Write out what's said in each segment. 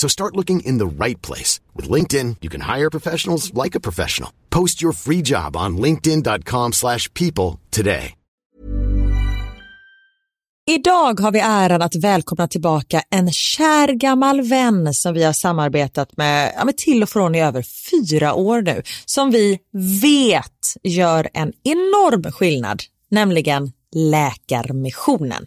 So start looking in the right place. With LinkedIn, you can hire professionals like a professional. Post your free job on linkedin.com slash people today. Idag har vi äran att välkomna tillbaka en kär gammal vän som vi har samarbetat med, ja, med till och från i över fyra år nu. Som vi vet gör en enorm skillnad, nämligen Läkarmissionen.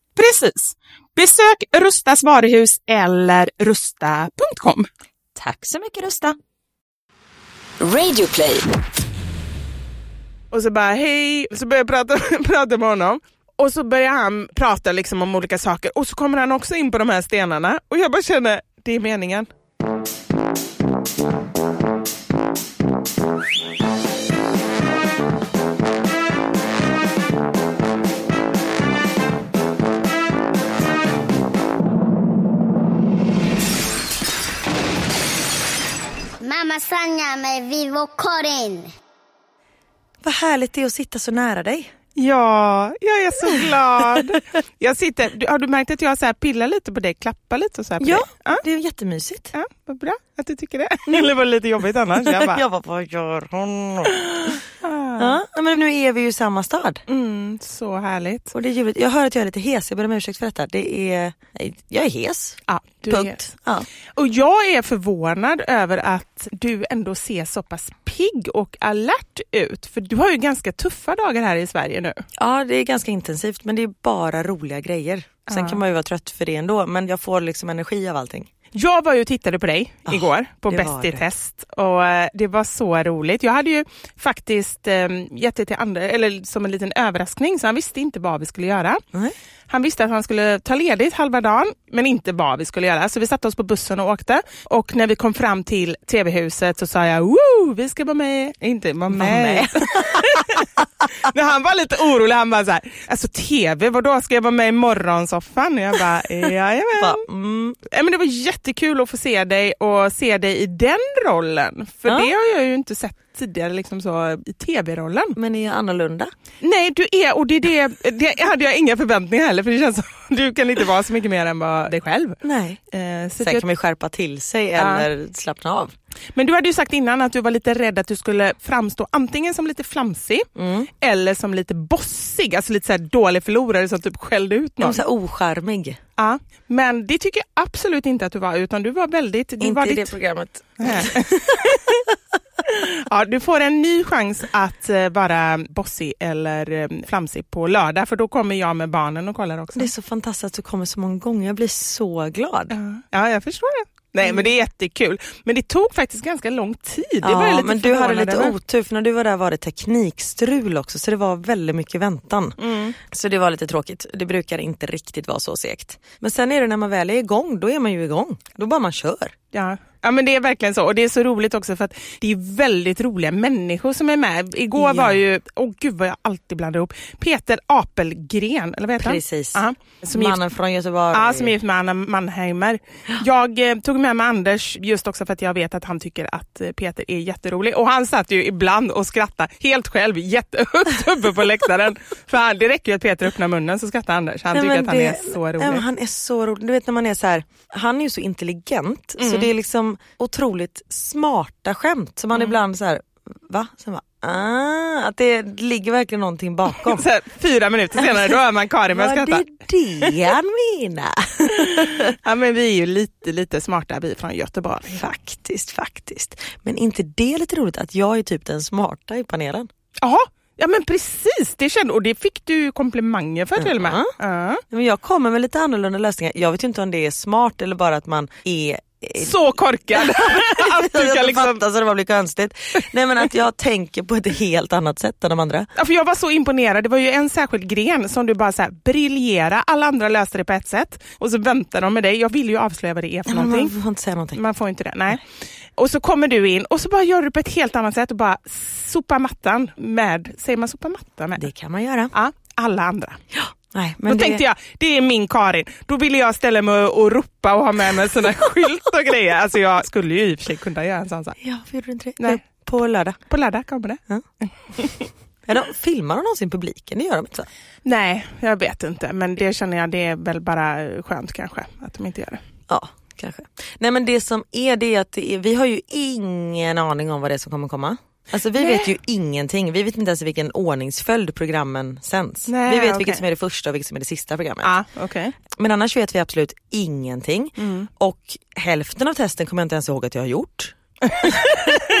Precis. Besök Rustas varuhus eller rusta.com. Tack så mycket Rusta. Radio play. Och så bara hej, så börjar jag prata, prata med honom. Och så börjar han prata liksom om olika saker och så kommer han också in på de här stenarna och jag bara känner, det är meningen. Mamma Sanja med Vivo Karin. Vad härligt det är att sitta så nära dig. Ja, jag är så glad. Jag sitter, har du märkt att jag så här pillar lite på dig, klappar lite och så här på Ja, dig? Ja, det är jättemysigt. ja, vad bra att du tycker det. Eller var det lite jobbigt annars? Jag bara, bara, vad gör hon? Ja, men nu är vi ju i samma stad. mm, så härligt. Och det är ljuvligt. Jag hör att jag är lite hes, jag ber om ursäkt för detta. Det är... Nej, jag är hes. Ja, du är- Punkt. Ja. Och jag är förvånad över att du ändå ser så pass pigg och alert ut. För du har ju ganska tuffa dagar här i Sverige nu. ja, det är ganska intensivt men det är bara roliga grejer. Sen Ja. kan man ju vara trött för det ändå men jag får liksom energi av allting. Jag var ju och tittade på dig Ah, igår på Bäst i test och eh, det var så roligt. Jag hade ju faktiskt eh, gett det till andra, eller som en liten överraskning så han visste inte vad vi skulle göra. Nej. Han visste att han skulle ta ledigt halva dagen men inte vad vi skulle göra. Så vi satte oss på bussen och åkte och när vi kom fram till TV-huset så sa jag Woo, vi ska vara med. Inte vara med. Men han var lite orolig. Han bara så här, alltså TV, vadå ska jag vara med i morgonsoffan? Och jag bara, jajamän. Mm, men det var jättekul att få se dig och se dig i den rollen. För Ja. det har jag ju inte sett tidigare liksom så i tv-rollen. men är jag annorlunda? Nej, du är, och det, det, det hade jag inga förväntningar heller för det känns som du kan inte vara så mycket mer än vad dig själv. Nej. Eh, så Sen jag, kan man skärpa till sig Ja. eller slappna av. men du hade ju sagt innan att du var lite rädd att du skulle framstå antingen som lite flamsig Mm. eller som lite bossig, alltså lite så dålig förlorare som typ skällde ut någon. så ocharmig. Ja, men det tycker jag absolut inte att du var utan du var väldigt... Du Inte var i ditt, det programmet. Ja, du får en ny chans att eh, vara bossig eller eh, flamsig på lördag för då kommer jag med barnen och kollar också. Det är så fantastiskt att du kommer så många gånger. Jag blir så glad. Ja, ja, jag förstår det. Nej, men det är jättekul. Men det tog faktiskt ganska lång tid. det var Ja, lite men du hade lite över. otur för när du var där var det teknikstrul också så det var väldigt mycket väntan. Mm. Så det var lite tråkigt. Det brukar inte riktigt vara så segt. Men sen är det när man väl är igång, då är man ju igång. Då bara man kör. Ja. Ja men det är verkligen så och det är så roligt också för att det är väldigt roliga människor som är med. Igår Ja. var ju, åh gud vad jag alltid blandar ihop, Peter Apelgren, eller vad heter han? Precis. Ja, som är gift- Mannen från Göteborg. Ja, som är gift med Anna Mannheimer. Jag eh, tog med mig Anders just också för att jag vet att han tycker att eh, Peter är jätterolig. Och han satt ju ibland och skrattade helt själv jättehögt uppe på läktaren. för han, det räcker ju att Peter öppnar munnen så skrattar Anders. Han Nej, tycker att han det- är så rolig. Nej, han är så rolig. Du vet när man är så här, han är ju så intelligent så Mm. Det är liksom otroligt smarta skämt som Mm. man ibland så här, va? Sen bara, ah, att det ligger verkligen någonting bakom. Så här, fyra minuter senare då hör man Karin börja Var skratta. det det han menar? Ja, men vi är ju lite, lite smarta vi från Göteborg. faktiskt, faktiskt. Men inte det lite roligt att jag är typ den smarta i panelen? Jaha, ja men precis. Det kände, och det fick du komplimanger för till och med. Men jag kommer med lite annorlunda lösningar. Jag vet inte om det är smart eller bara att man är Så korkad att du kan liksom... fatta så det bara blir konstigt. Nej men att jag tänker på ett helt annat sätt än de andra. Ja, för jag var så imponerad. Det var ju en särskild gren som du bara så här, briljera. Alla andra löste det på ett sätt och så väntar de med dig. Jag vill ju avslöja vad det är för Ja, men någonting. man får inte säga någonting. Man får inte det. Nej. Och så kommer du in och så bara gör du på ett helt annat sätt och bara sopa mattan med, säger man sopa mattan med? Det kan man göra. Ja, alla andra. Nej, Då men det... tänkte jag, det är min Karin. Då ville jag ställa mig och ropa och ha med mig såna skylt och grejer. Alltså jag skulle ju i och för sig kunna göra en sån sak. Ja, varför gjorde du inte det? Nej. På lördag. På lördag kommer det. Ja, de, filmar de någonsin publiken? Det gör de inte va? Nej, jag vet inte. Men det känner jag, det är väl bara skönt kanske att de inte gör det. Ja, kanske. Nej men det som är det är att det är, vi har ju ingen aning om vad det är som kommer komma. Alltså vi Nej. vet ju ingenting. Vi vet inte ens i vilken ordningsföljd programmen sänds. Nej, vi vet okej. vilket som är det första och vilket som är det sista programmet. Ja, okej. Men annars vet vi absolut ingenting. Mm. Och hälften av testen kommer jag inte ens ihåg att jag har gjort.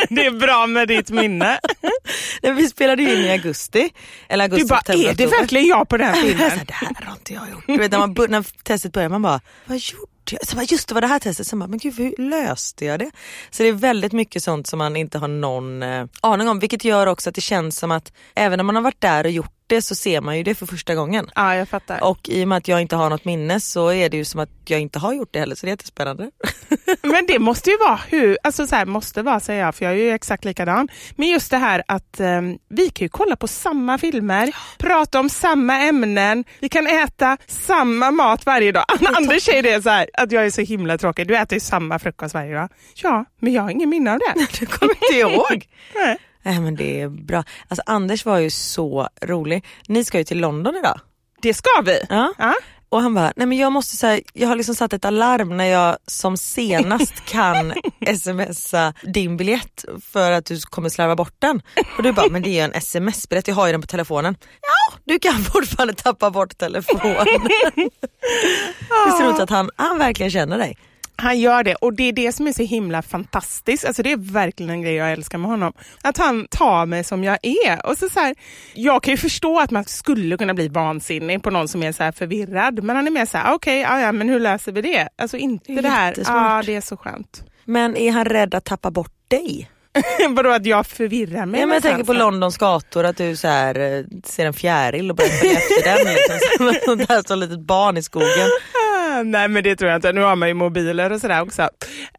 Det är bra med ditt minne. Nej, vi spelade ju in i augusti. Eller augusti, Du bara, september, är det oktober. verkligen jag på den här filmen? det här har inte jag gjort. Du vet, när, man, när testet börjar man bara, vad gjorde? Så bara, just det var det här testet. Sen bara, men gud hur löste jag det? Så det är väldigt mycket sånt som man inte har någon eh, aning om. Vilket gör också att det känns som att även om man har varit där och gjort det så ser man ju det för första gången. Ja, jag fattar. Och i och med att jag inte har något minne så är det ju som att jag inte har gjort det heller så det är jättespännande. Men det måste ju vara hur, alltså så här måste vara säger jag för jag är ju exakt likadan. Men just det här att eh, vi kan ju kolla på samma filmer, prata om samma ämnen, vi kan äta samma mat varje dag. Anders säger det så här att jag är så himla tråkig, du äter ju samma frukost varje dag. Ja, men jag har ingen minne av det. Du kommer inte ihåg? Nej. Nej men det är bra. Alltså Anders var ju så rolig. Ni ska ju till London idag. Det ska vi. Ja. Ja. Och han bara, nej men jag måste säga, jag har liksom satt ett alarm när jag som senast kan smsa din biljett för att du kommer slarva bort den. Och du bara, men det är ju en sms-biljett, jag har ju den på telefonen. Ja, du kan fortfarande tappa bort telefonen. det så roligt att han, han verkligen känner dig. Han gör det och det är det som är så himla fantastiskt. Alltså det är verkligen en grej jag älskar med honom. Att han tar mig som jag är. Och så så här, jag kan ju förstå att man skulle kunna bli vansinnig på någon som är så här förvirrad. Men han är mer så här, okej, ja, ja, men hur löser vi det? Alltså inte Det det, här, ja det är så skönt. Men är han rädd att tappa bort dig? Vadå att jag förvirrar mig? Ja, men jag tänker på någonstans? Londons gator att du så här, eh, ser en fjäril och börjar följa efter den. Liksom, som ett litet barn i skogen. Nej men det tror jag inte. Nu har man ju mobiler och sådär också.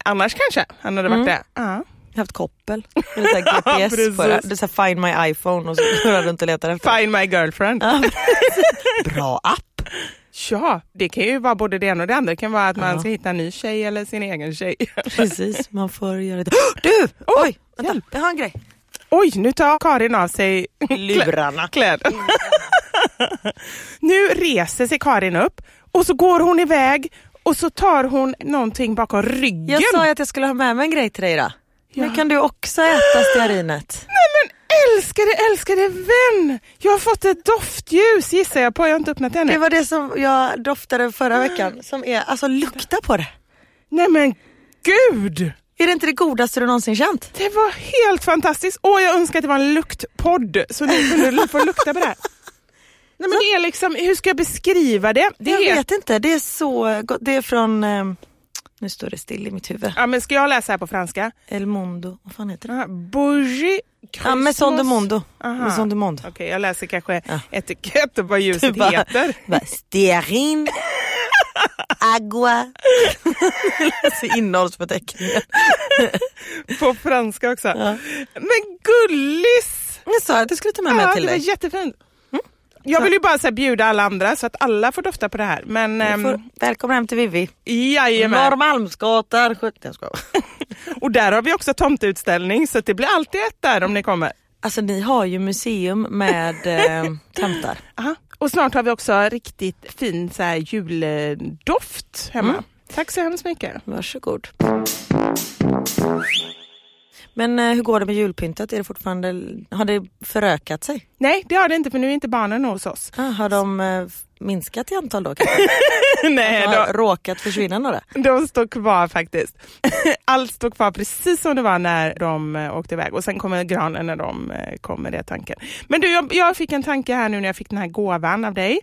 Annars kanske han hade varit det. Ja. Jag har haft koppel. Eller GPS precis. på det. Det är så här, find my iPhone och så går jag runt och letar efter. Find my girlfriend. Ja, Bra app. Ja, det kan ju vara både det ena och det andra. Det kan vara att man Ja. ska hitta en ny tjej eller sin egen tjej. Precis, man får göra det. Du! Oj, vänta. Jag har en grej. Oj, nu tar Karin av sig Lurarna. kläder. nu reser sig Karin upp och så går hon iväg och så tar hon någonting bakom ryggen. Jag sa ju att jag skulle ha med mig en grej till dig idag. Ja. Nu kan du också äta stearinet. Nej men älskade, älskade vän! Jag har fått ett doftljus gissar jag på. Jag har inte öppnat det ännu. Det var det som jag doftade förra veckan. Som är, alltså lukta på det. Nej men gud! Är det inte det godaste du någonsin känt? Det var helt fantastiskt. Åh, jag önskar att det var en luktpodd så ni kunde få lukta på det här. Nej, men det är liksom, hur ska jag beskriva det? det jag är, vet inte, det är så gott. Det är från, eh, nu står det still i mitt huvud. Ja, men ska jag läsa här på franska? El Mondo, vad fan heter det? Aha, Bougie Ja, Maison du Mondo. Maison du Monde. Okej, jag läser kanske Ja. etikett och vad ljuset Du bara- heter. Bara, Stearin. Agua. Läser innehållsförteckningen. På franska också. Men gullis! Jag sa att jag skulle ta med mig Ja, till det var dig. jättefint. Jag vill ju bara så här, bjuda alla andra så att alla får dofta på det här. Men ehm, får- Välkommen hem till Vivi. jajamän. Norrmalmsgatan 70. Jag skojar. Och där har vi också tomteutställning så det blir alltid ett där om ni kommer. Alltså ni har ju museum med eh, tomtar. Aha. Och snart har vi också riktigt fin så här, juldoft hemma. Mm. Tack så hemskt mycket. Varsågod. Men eh, hur går det med julpyntet? Är det fortfarande, har det förökat sig? Nej det har det inte för nu är inte barnen hos oss. Ah, har de eh, minskat i antal då kanske? Nej, har de, råkat försvinna några? de står kvar faktiskt. Allt står kvar precis som det var när de eh, åkte iväg och sen kommer granen när de eh, kommer, det är tanken. Men du, jag, jag fick en tanke här nu när jag fick den här gåvan av dig.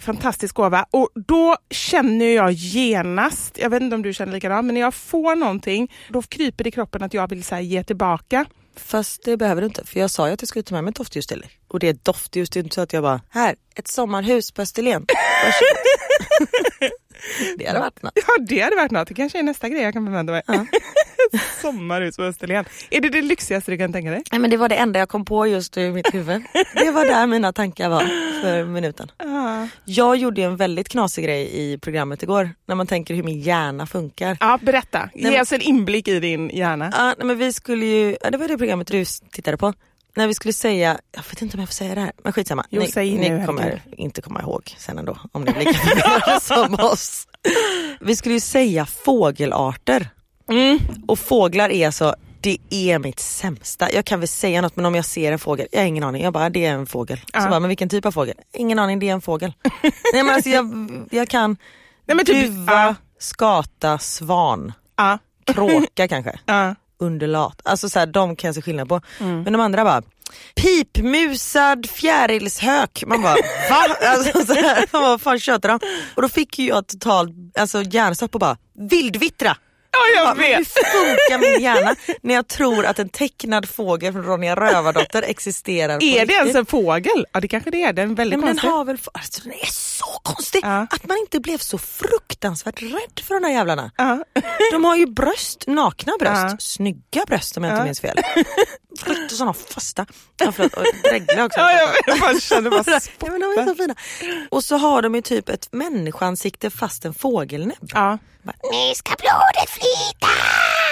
Fantastisk gåva och då känner jag genast, jag vet inte om du känner likadant, men när jag får någonting då kryper det i kroppen att jag vill så här, ge tillbaka. Fast det behöver du inte för jag sa ju att jag skulle ta med mig ett doftljus till dig. Och det är doftljus, det är inte så att jag bara, här, ett sommarhus på Österlen. Det hade varit något. Ja, det hade varit något. Det kanske är nästa grej jag kan förvänta mig. Ja. Sommarhus på Österlen. Är det det lyxigaste du kan tänka dig? Nej men det var det enda jag kom på just i mitt huvud. Det var där mina tankar var för minuten. Ja. Jag gjorde en väldigt knasig grej i programmet igår. När man tänker hur min hjärna funkar. Ja, berätta. Ge oss en inblick i din hjärna. Ja, men vi skulle ju, ja, det var det programmet du tittade på. När vi skulle säga, jag vet inte om jag får säga det här, men skitsamma. Jo, ni säg ni nu, kommer herregud. inte komma ihåg sen ändå om ni lika förvirrade som oss. Vi skulle ju säga fågelarter. Mm. Och fåglar är alltså, det är mitt sämsta. Jag kan väl säga något men om jag ser en fågel, jag har ingen aning. Jag bara, det är en fågel. Ja. Så bara, men vilken typ av fågel? Ingen aning, det är en fågel. Nej men alltså jag, jag kan Nej, men typ- duva, ja. skata, svan, Ja. kråka kanske Ja. undulat. Alltså så här, de kan jag se skillnad på. Mm. Men de andra bara pipmusad fjärilshök. Man bara va? Alltså, så här, man bara, vad fan tjötar de? Och då fick ju jag totalt alltså, hjärnstopp och bara vildvittra. Ja, Ja, jag hur vet. funkar min hjärna när jag tror att en tecknad fågel från Ronja Rövardotter existerar på Är det ens en fågel? Ja, det kanske det är. Den är väldigt Nej, men den konstig. har väl, alltså, den är så konstig Ja. att man inte blev så fruktansvärt rädd för de där jävlarna. Ja. De har ju bröst, nakna bröst, Ja. snygga bröst om jag inte Ja. minns fel. Riktigt sådana fasta, ja, förlåt, och drägliga också. Ja, jag, jag känner bara Ja, men de är så fina. Och så har de ju typ ett människoansikte fast en fågelnäbb. Ja. Nu ska blodet flyta!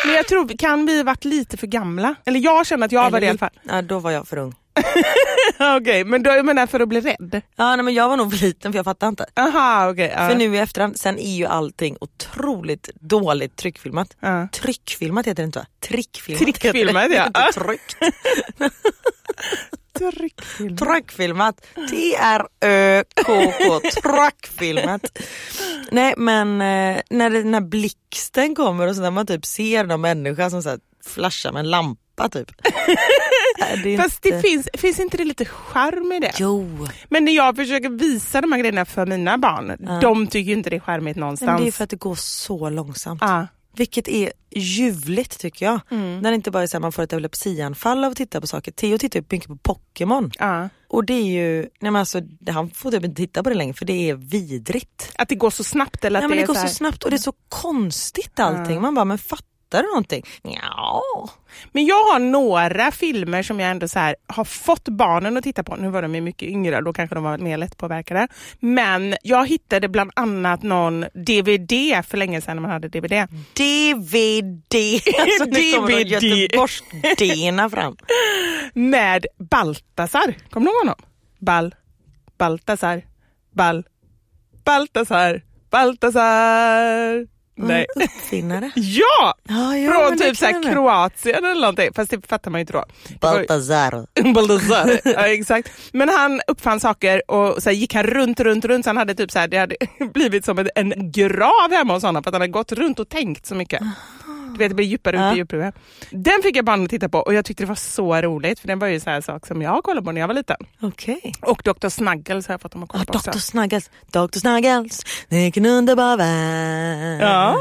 Men jag tror, kan vi varit lite för gamla? Eller jag känner att jag var det i alla fall. Ja, då var jag för ung. Okej, men då, jag menar för att bli rädd? Ja, nej, men jag var nog för liten för jag fattar inte. Aha, okej. ja. För nu i efterhand, sen är ju allting otroligt dåligt tryckfilmat. Ja. Tryckfilmat heter det inte va? Trickfilmat. Trickfilmat, heter det. ja. Inte tryckt. Tryckfilm. Tryckfilmat. T-R-Ö-K-K. Tryckfilmat. Nej men eh, när den här blixten kommer och så när man typ ser någon människa som så här flashar med en lampa typ. Nej, det Fast det inte- finns, finns inte det lite charm i det? Jo, Men när jag försöker visa de här grejerna för mina barn, de tycker inte det är charmigt men någonstans. det är för att det går så långsamt. Ja. Vilket är ljuvligt tycker jag. När det inte bara är så här, man får ett epilepsianfall av att titta på saker. Theo tittar ju mycket på Pokémon. Ja. Och det är ju, nej men alltså, det- han får typ inte titta på det längre för det är vidrigt. Att det går så snabbt eller att Ja, men det går så så, här... snabbt och det är så konstigt allting. Man bara, men fattar du någonting? Ja. Men jag har några filmer som jag ändå så här, har fått barnen att titta på. Nu var de ju mycket yngre, då kanske de var mer lättpåverkade. Men jag hittade bland annat någon DVD för länge sedan när man hade DVD. DVD. Alltså nu kommer DVD. Göteborgs-Dena fram. Med Baltasar. Kommer du ihåg honom? Bal, Baltasar, Bal, Baltasar, Baltasar. Nej. Uppfinnare. Ja! Ja, ja, Från typ så här. Kroatien eller någonting. Fast det fattar man ju inte då. Baltazar. Baldassare. ja, exakt. Men han uppfann saker och så här, gick han runt, runt, runt. Så han hade typ så här, det hade blivit som en, en grav hemma hos honom för att han hade gått runt och tänkt så mycket. Du vet, det blir djupare Ja. och djupare. Den fick jag barnen att titta på och jag tyckte det var så roligt för den var ju så här sak som jag kollade på när jag var liten. Okej. Och Dr. Snuggles har jag fått dem att Ja, kolla på också. Dr. Snuggles, Dr. Snuggles, vilken underbar värld. Ja.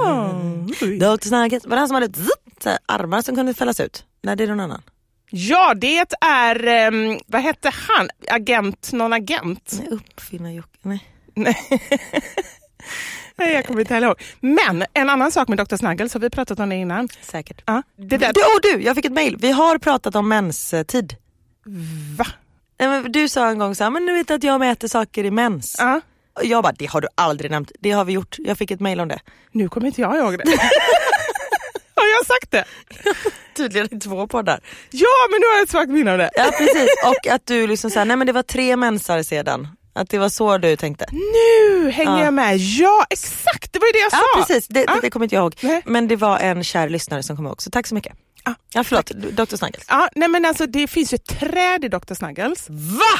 Dr. Snuggles, var det han som hade här, armar som kunde fällas ut? Nej det är någon annan. Ja, det är, ehm, vad hette han? Agent, någon agent? Nej, uppfinnar Jocke, nej. Nej. Nej, jag kommer inte heller ihåg. Men en annan sak med Dr. Snuggles, har vi pratat om det innan? Säkert. Ja, det där... Du, och du, jag fick ett mail. Vi har pratat om menstid. Va? Du sa en gång så här, men du vet att jag mäter saker i mens. Ja. Och Jag bara, det har du aldrig nämnt. Det har vi gjort. Jag fick ett mail om det. Nu kommer inte jag ihåg det. har jag sagt det? Tydligen i två poddar. Ja, men nu har jag ett svagt minne av det. Ja precis, och att du liksom sa, nej men det var tre mensar sedan. Att det var så du tänkte. Nu hänger Ja. jag med. Ja, exakt. Det var ju det jag Ja sa. precis, det, Ja. det, det kommer inte jag ihåg. Nej. Men det var en kär lyssnare som kom ihåg, så tack så mycket. Ja, Ja förlåt, Dr Snuggles. Ja, nej men alltså det finns ju ett träd i Dr. Snuggles. Va?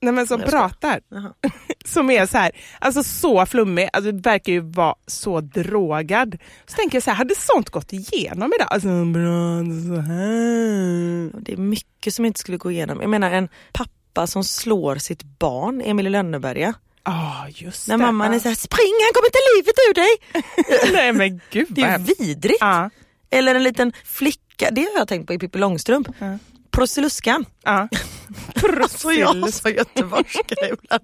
Nej men som pratar. Som är så här, alltså så flummig, alltså det verkar ju vara så drogad. Så tänker jag så här, hade sånt gått igenom idag? Alltså bra så här. Det är mycket som inte skulle gå igenom. Jag menar en pappa som slår sitt barn, Emil i Lönneberga. Ja, just När det. mamman är såhär, spring han kommer ta livet ur dig! Nej men gud Det är hemskt. vidrigt. Ja, Eller en liten flicka, det har jag tänkt på i Pippi Långstrump. Ja. Prosseluskan. ja. Så jag sa göteborgska ibland.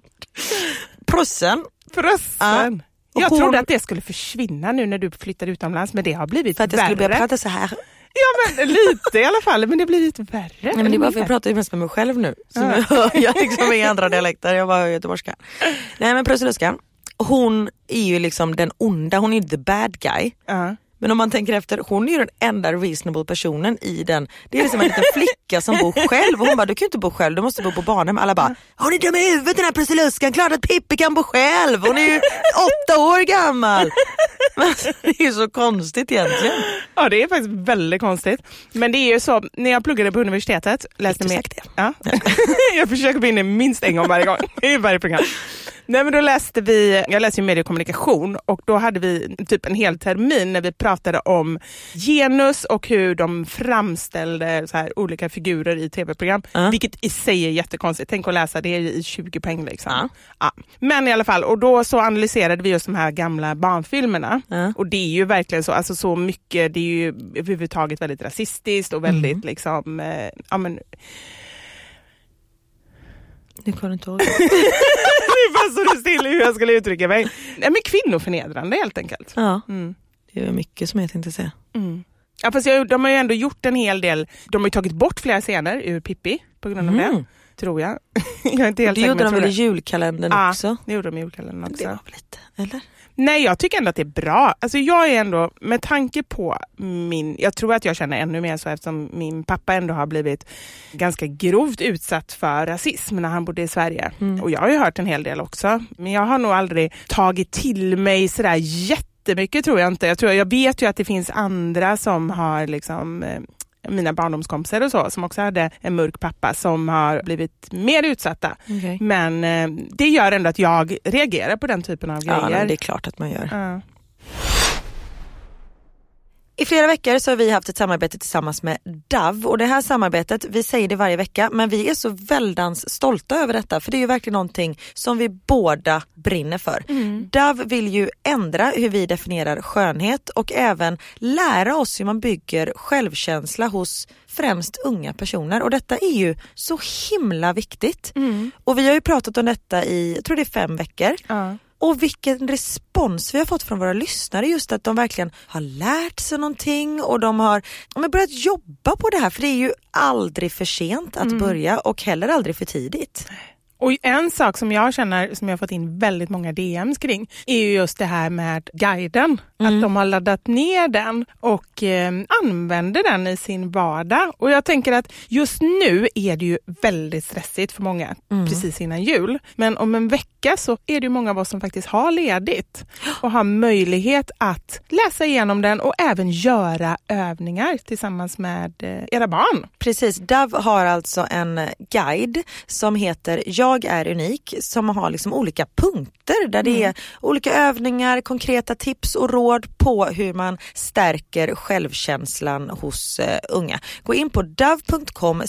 Prossen, Prossen. Och Jag hon- trodde att det skulle försvinna nu när du flyttade utomlands men det har blivit för att jag värre. skulle börja prata så här. Ja men lite i alla fall, men det har blivit värre. Nej, men det är bara för jag pratar ju mest med mig själv nu. Så nu hör jag liksom i andra dialekter, jag bara hör göteborgska. Nej men Prosseluskan, hon är ju liksom den onda, hon är ju the bad guy. Ja. Men om man tänker efter, hon är ju den enda reasonable personen i den. Det är liksom en liten flicka som bor själv och hon bara, du kan ju inte bo själv, du måste bo på barnhem. Alla bara, hon är dum i huvudet den här Prussiluskan, klart att Pippi kan bo själv, hon är ju åtta år gammal. Men alltså, det är ju så konstigt egentligen. Ja det är faktiskt väldigt konstigt. Men det är ju så, när jag pluggade på universitetet, läste det? Ja. jag försöker få in minst en gång varje gång i varje program. Nej men då läste vi, jag läste ju medie och kommunikation och då hade vi typ en hel termin när vi pratade om genus och hur de framställde så här olika figurer i tv-program. Ja. Vilket i sig är jättekonstigt. Tänk att läsa det i 20 poäng. Liksom. Ja. Ja. Men i alla fall, och då så analyserade vi just de här gamla barnfilmerna. Ja. Och det är ju verkligen så, alltså så mycket, det är ju överhuvudtaget väldigt rasistiskt och väldigt Mm. liksom, eh, ja men Nu kommer du inte ihåg. nu bara står du still i hur jag skulle uttrycka mig. Nej men kvinnoförnedrande helt enkelt. Ja, Mm. det är mycket som jag tänkte säga. Mm. Ja, fast jag, de har ju ändå gjort en hel del, de har ju tagit bort flera scener ur Pippi på grund av det, Mm. tror jag. jag är inte helt Det säker, gjorde de väl i det. julkalendern Ja, också? det gjorde de i julkalendern Det också. var väl lite, eller? Nej, jag tycker ändå att det är bra. Alltså jag är ändå, med tanke på min, jag tror att jag känner ännu mer så eftersom min pappa ändå har blivit ganska grovt utsatt för rasism när han bodde i Sverige. Och jag har ju hört en hel del också, men jag har nog aldrig tagit till mig sådär jättemycket tror jag inte. Jag, tror, jag vet ju att det finns andra som har liksom eh, mina barndomskompisar och så, som också hade en mörk pappa som har blivit mer utsatta. Okej. Men eh, det gör ändå att jag reagerar på den typen av Ja, grejer. men det är klart att man gör. Ja. I flera veckor så har vi haft ett samarbete tillsammans med DAV och det här samarbetet, vi säger det varje vecka men vi är så väldans stolta över detta för det är ju verkligen någonting som vi båda brinner för. DAV vill ju ändra hur vi definierar skönhet och även lära oss hur man bygger självkänsla hos främst unga personer och detta är ju så himla viktigt. Och vi har ju pratat om detta i, jag tror det är fem veckor. Ja. Och vilken respons vi har fått från våra lyssnare just att de verkligen har lärt sig någonting och de har de har börjat jobba på det här för det är ju aldrig för sent att börja och heller aldrig för tidigt. Och en sak som jag känner, som jag har fått in väldigt många DMs kring, är ju just det här med guiden. Att de har laddat ner den och eh, använder den i sin vardag. Och jag tänker att just nu är det ju väldigt stressigt för många precis innan jul. Men om en vecka så är det ju många av oss som faktiskt har ledigt och har möjlighet att läsa igenom den och även göra övningar tillsammans med eh, era barn. Precis, Dove har alltså en guide som heter Jag är unik som har liksom olika punkter där det är olika övningar, konkreta tips och råd på hur man stärker självkänslan hos eh, unga. Gå in på dove.com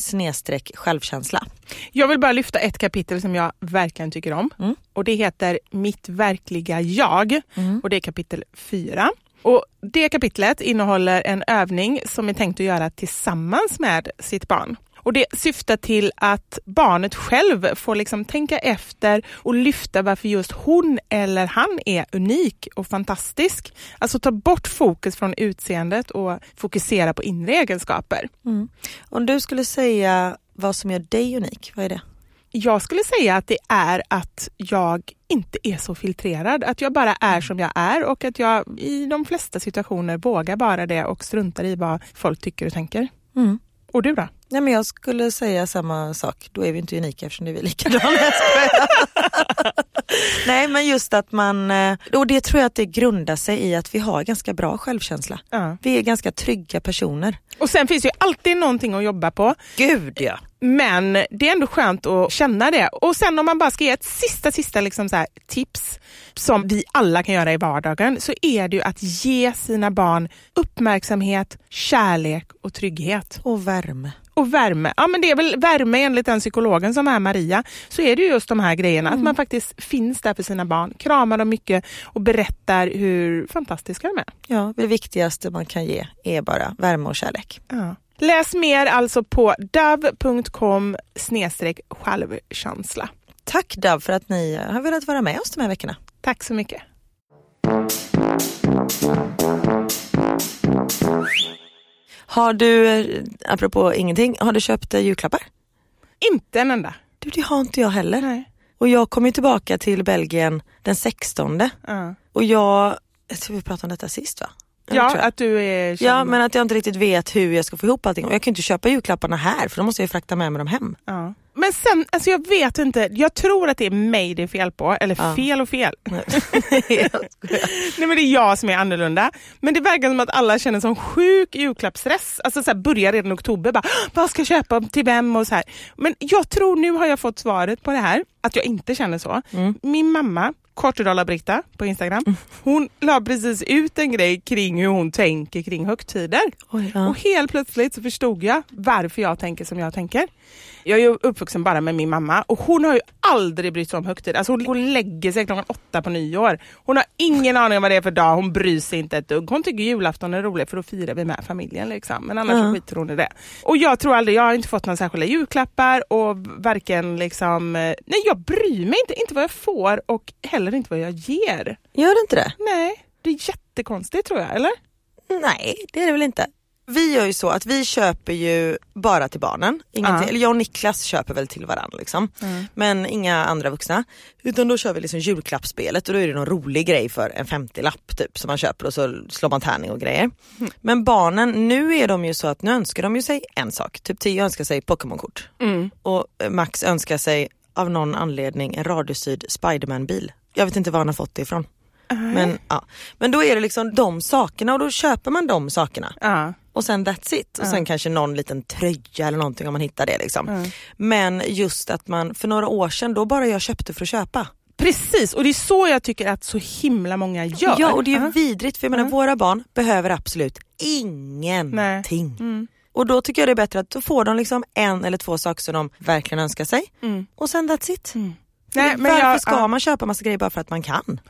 självkänsla. Jag vill bara lyfta ett kapitel som jag verkligen tycker om. Och Det heter Mitt verkliga jag och det är kapitel 4. Och Det kapitlet innehåller en övning som är tänkt att göra tillsammans med sitt barn. Och det syftar till att barnet själv får liksom tänka efter och lyfta varför just hon eller han är unik och fantastisk. Alltså ta bort fokus från utseendet och fokusera på inre egenskaper. Mm. Om du skulle säga vad som gör dig unik, vad är det? Jag skulle säga att det är att jag inte är så filtrerad. Att jag bara är som jag är och att jag i de flesta situationer vågar vara det och struntar i vad folk tycker och tänker. Mm. Och du då? Nej, men jag skulle säga samma sak. Då är vi inte unika eftersom vi är likadana. Nej men just att man, eh, och det tror jag att det grundar sig i att vi har ganska bra självkänsla. Ja. Vi är ganska trygga personer. Och sen finns ju alltid någonting att jobba på. Gud ja. Men det är ändå skönt att känna det. Och sen om man bara ska ge ett sista, sista liksom så tips som vi alla kan göra i vardagen så är det ju att ge sina barn uppmärksamhet, kärlek och trygghet. Och värme. Och värme. Ja men det är väl värme enligt den psykologen som är Maria. Så är det ju just de här grejerna. Mm. Att man faktiskt finns där för sina barn, kramar dem mycket och berättar hur fantastiska de är. Ja, det viktigaste man kan ge är bara värme och kärlek. Ja. Läs mer alltså på dove.com självkänsla. Tack Dav för att ni har velat vara med oss de här veckorna. Tack så mycket. Har du, eh, apropå ingenting, har du köpt eh, julklappar? Inte en enda. Du, det har inte jag heller. Nej. Och jag kommer ju tillbaka till Belgien den 16. Ja, Och jag, jag tror vi pratade om detta sist va? Ja att du är Ja känd. men att jag inte riktigt vet hur jag ska få ihop allting. Och jag kan ju inte köpa julklapparna här för då måste jag frakta med mig dem hem. Ja. Men sen, alltså jag vet inte, jag tror att det är mig det är fel på, eller Ja. fel och fel. Skojar. Nej men det är jag som är annorlunda. Men det verkar som att alla känner sån sjuk julklappsstress. Alltså så här, börjar redan i oktober, bara, vad ska jag köpa till vem och så här. Men jag tror nu har jag fått svaret på det här, att jag inte känner så. Mm. Min mamma, Kortedala-Britta på Instagram, hon la precis ut en grej kring hur hon tänker kring högtider. Oj, ja. Och helt plötsligt så förstod jag varför jag tänker som jag tänker. Jag är uppvuxen bara med min mamma och hon har ju aldrig brytt sig om högtider. Alltså hon lägger sig klockan åtta på nyår. Hon har ingen aning om vad det är för dag, hon bryr sig inte ett dugg. Hon tycker julafton är roligt för då firar vi med familjen. Liksom. Men annars Ja. skiter hon i det. Och jag tror aldrig, jag har inte fått några särskilda julklappar och varken liksom, eh, nej jag bryr mig inte, inte vad jag får och heller inte vad jag ger. Gör det inte det? Nej, det är jättekonstigt tror jag, eller? Nej det är det väl inte. Vi gör ju så att vi köper ju bara till barnen. Ingenting, Ja. Eller jag och Niklas köper väl till varandra liksom. Men inga andra vuxna. Utan då kör vi liksom julklappsspelet och då är det någon rolig grej för en 50-lapp typ som man köper och så slår man tärning och grejer. Men barnen, nu är de ju så att nu önskar de ju sig en sak. Typ Theo önskar sig Pokémon-kort. Och eh, Max önskar sig av någon anledning en radiostyrd Spiderman-bil. Jag vet inte var han har fått det ifrån. Men, ja. Men då är det liksom de sakerna och då köper man de sakerna. Ja. Och sen that's it. Och sen kanske någon liten tröja eller någonting om man hittar det. Liksom. Mm. Men just att man, för några år sedan, då bara jag köpte för att köpa. Precis, och det är så jag tycker att så himla många gör. Ja och det är Ja. vidrigt för jag menar Ja. våra barn behöver absolut ingenting. Mm. Och då tycker jag det är bättre att då får de liksom en eller två saker som de verkligen önskar sig. Mm. Och sen that's it. Nej, Varför men jag, ska ja. man köpa massa grejer bara för att man kan?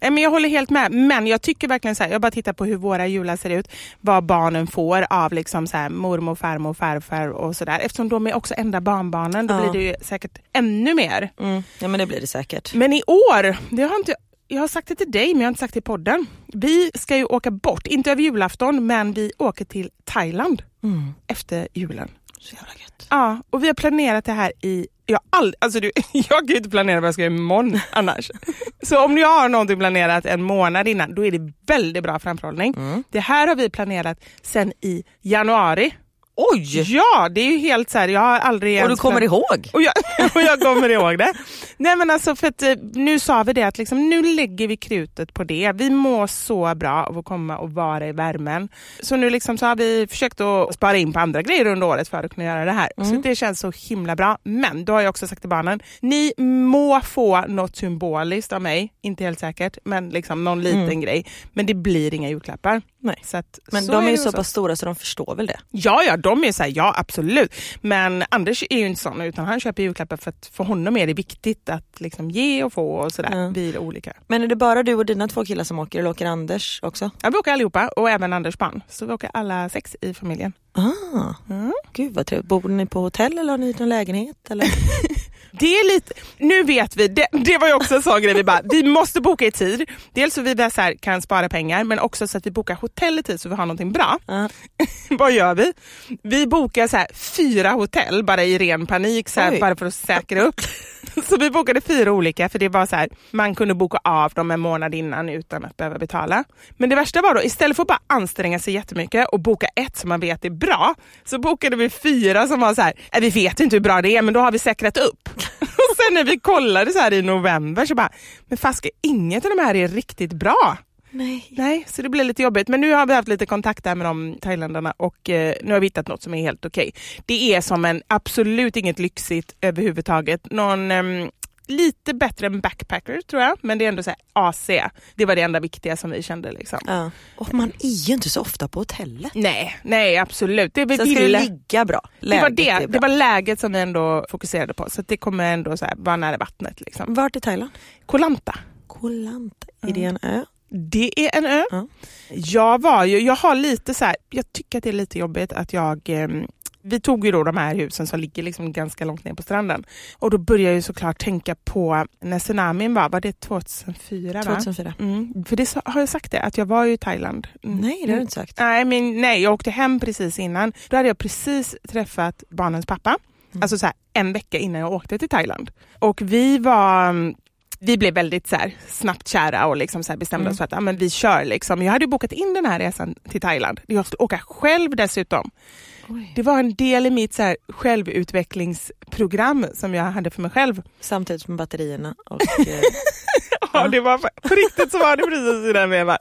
Nej, men jag håller helt med, men jag tycker verkligen så här, jag bara tittar på hur våra jular ser ut, vad barnen får av liksom så här, mormor, farmor, farfar och sådär. Eftersom de är också enda barnbarnen, då Ja. blir det ju säkert ännu mer. Mm. Ja men det blir det säkert. Men i år, det har inte, jag har sagt det till dig men jag har inte sagt det i podden. Vi ska ju åka bort, inte över julafton, men vi åker till Thailand Mm. efter julen. Så jävla gött. Ja, och vi har planerat det här i... Jag, all, alltså du, jag kan ju inte planera vad jag ska göra imorgon annars. Så om ni har någonting planerat en månad innan, då är det väldigt bra framförhållning. Mm. Det här har vi planerat sen i januari. Oj! Ja, det är ju helt så här, jag har aldrig Och du kommer plan- ihåg? och jag, och jag kommer ihåg det. Nej men alltså för att eh, nu sa vi det att liksom, nu lägger vi krutet på det. Vi mår så bra av att komma och vara i värmen. Så nu liksom så har vi försökt att spara in på andra grejer under året för att kunna göra det här. Så det känns så himla bra. Men då har jag också sagt till barnen, ni må få något symboliskt av mig, inte helt säkert, men liksom någon liten grej. Men det blir inga julklappar. Nej. Så att, Men de är ju så pass stora så de förstår väl det. Ja, ja, de är så här, ja absolut. Men Anders är ju inte sån utan han köper julklappar för att för honom är det viktigt att liksom ge och få och sådär. Ja. Vi är olika. Men är det bara du och dina två killar som åker eller åker Anders också? Ja, vi åker allihopa och även Anders barn. Så vi åker alla sex i familjen. Ah, Gud vad trevligt. Bor ni på hotell eller har ni någon lägenhet? Eller? Det är lite, nu vet vi, det, det var ju också en sån grej, vi bara, vi måste boka i tid. Dels så vi så här, kan spara pengar men också så att vi bokar hotell i tid så vi har någonting bra. Ja. Vad gör vi? Vi bokar så här, fyra hotell bara i ren panik så här, bara för att säkra upp. Så vi bokade fyra olika för det var så här, man kunde boka av dem en månad innan utan att behöva betala. Men det värsta var då, istället för att bara anstränga sig jättemycket och boka ett som man vet är bra, så bokade vi fyra som var så här, "Nej, vi vet inte hur bra det är men då har vi säkrat upp. Och sen när vi kollade så här i november så bara, men faske inget av de här är riktigt bra. Nej. Nej, så det blev lite jobbigt. Men nu har vi haft lite kontakt där med de thailändarna och eh, nu har vi hittat något som är helt okej. Det är som en, absolut inget lyxigt överhuvudtaget. Någon ehm, lite bättre än backpacker tror jag, men det är ändå så AC. Det var det enda viktiga som vi kände. Liksom. Ja. Och man är ju inte så ofta på hotellet. Nej, nej absolut. Det Sen ska det ligga bra. Det var, det, det var läget som vi ändå fokuserade på. Så det kommer ändå så här, vara nära vattnet. Liksom. Vart i Thailand? Koh Lanta. Koh Lanta. Är det en ö? Det är en ö. Ja. Jag var ju, jag har lite så här, jag tycker att det är lite jobbigt att jag ehm, vi tog ju då de här husen som ligger liksom ganska långt ner på stranden. Och då började jag såklart tänka på när tsunamin var, var det 2004? Va? 2004. Mm, för det har jag sagt det, att jag var ju i Thailand. Mm. Nej, det har du inte sagt. Nej, men nej, jag åkte hem precis innan. Då hade jag precis träffat barnens pappa. Mm. Alltså så här, en vecka innan jag åkte till Thailand. Och vi var mm, vi blev väldigt så här, snabbt kära och liksom så bestämde Mm. oss för att ja, men vi kör. Liksom. Jag hade bokat in den här resan till Thailand. Jag skulle åka själv dessutom. Oj. Det var en del i mitt så här, självutvecklingsprogram som jag hade för mig själv. Samtidigt med batterierna. Och, eh, Ja, det var, på riktigt så var det precis i den vevan.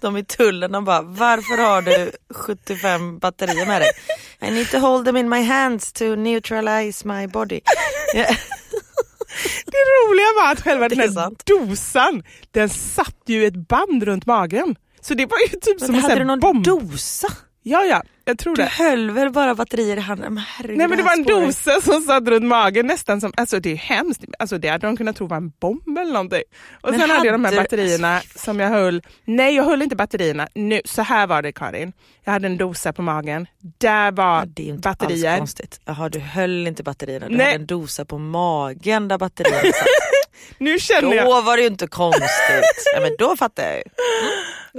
de i tullen de bara, varför har du 75 batterier med dig? I need to hold them in my hands to neutralize my body. Det roliga var att själva den är här sant. dosan, den satt ju ett band runt magen. Så det var ju typ som Men en hade sån du någon bomb. dosa? Ja, ja, jag tror Du det. höll väl bara batterier i handen? Men herregud, Nej men det var en dosa som satt runt magen nästan som, alltså det är hemskt. Alltså det hade de kunnat tro var en bomb eller någonting. Och Men sen hade jag de här batterierna som jag höll, nej jag höll inte batterierna, nu, så här var det Karin. Jag hade en dosa på magen, där var Ja, det är inte alls batterier. konstigt. Jaha, du höll inte batterierna, du Nej. hade en dosa på magen där batterierna satt. Nu känner jag, Då var det ju inte konstigt. Ja, men då fattar jag ju.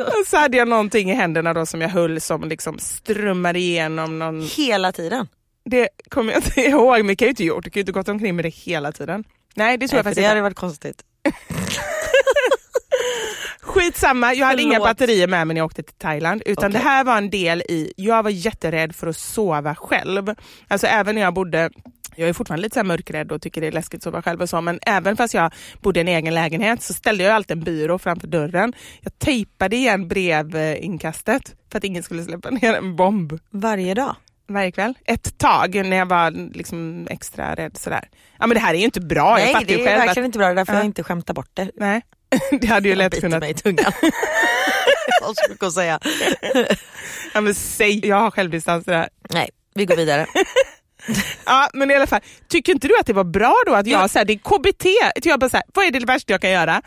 och så hade jag någonting i händerna då som jag höll som liksom strömmade igenom någon Hela tiden. Det kommer jag inte ihåg, men det kan jag ju inte gjort. Du kan ju inte gått omkring med det hela tiden. Nej, det tror Nej, jag faktiskt det inte. hade varit konstigt. Skitsamma, jag hade inga Förlåt. batterier med mig när jag åkte till Thailand. Utan Okej. det här var en del i, jag var jätterädd för att sova själv. Alltså även när jag bodde jag är fortfarande lite så mörkrädd och tycker det är läskigt att sova själv och så, men även fast jag bodde i en egen lägenhet så ställde jag alltid en byrå framför dörren. Jag tejpade igen brevinkastet för att ingen skulle släppa ner en bomb Varje dag. varje kväll. Ett tag när jag var liksom extra rädd sådär. Ja men det här är ju inte bra, jag Nej, fattar det ju är själv verkligen att... inte bra. Det är därför Ja. jag inte skämtar bort det. Nej, det hade ju Jag lätt kunnat... mig i tungan. Vad ska jag säga? Ja men säg, jag har självdistans det här. Nej, vi går vidare. Ja men i alla fall, tycker inte du att det var bra då att jag, så här, det är KBT, jag bara så här, vad är det värsta jag kan göra?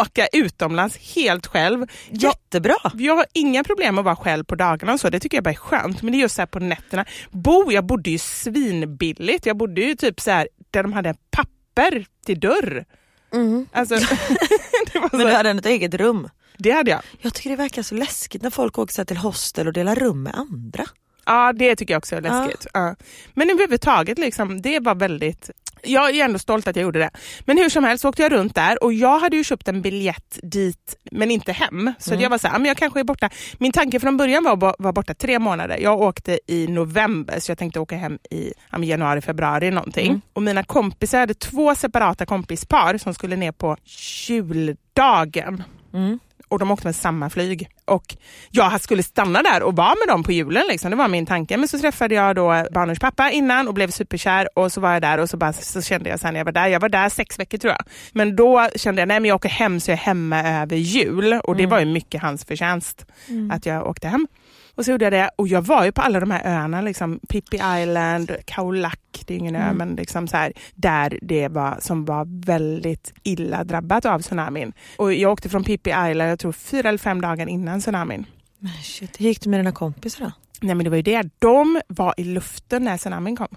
Åka utomlands helt själv. Jag, Jättebra. jag har inga problem med att vara själv på dagarna och så, det tycker jag bara är skönt. Men det är just så här på nätterna. Bo, jag bodde ju svinbilligt. Jag bodde ju typ så här där de hade papper till dörr. Alltså, det, var så, Men du hade ett eget rum. det hade jag. Jag tycker det verkar så läskigt när folk åker till hostel och delar rum med andra. Ja, det tycker jag också är läskigt. Ja. Men överhuvudtaget, liksom, det var väldigt... Jag är ändå stolt att jag gjorde det. Men hur som helst så åkte jag runt där och jag hade ju köpt en biljett dit men inte hem. Så att jag var så här, "Ja, men jag kanske är borta. Min tanke från början var att vara borta tre månader. Jag åkte i november så jag tänkte åka hem i ja, januari, februari någonting. Och mina kompisar, jag hade två separata kompispar som skulle ner på juldagen. Och de åkte med samma flyg. Och jag skulle stanna där och vara med dem på julen. Liksom. Det var min tanke. Men så träffade jag då barnens pappa innan och blev superkär och så var jag där och så, bara, så kände jag sen när jag var där, jag var där sex veckor tror jag. Men då kände jag, nej men jag åker hem så jag är hemma över jul och det var ju mycket hans förtjänst att jag åkte hem. Och så gjorde jag det och jag var ju på alla de här öarna, liksom Pippi Island, Khao Lak, det är ingen ö, men liksom så här, där det var som var väldigt illa drabbat av tsunamin. Och jag åkte från Pippi Island, jag tror fyra eller fem dagar innan tsunamin. Men shit, hur gick det med dina kompisar då? Nej men det var ju det, de var i luften när tsunamin kom.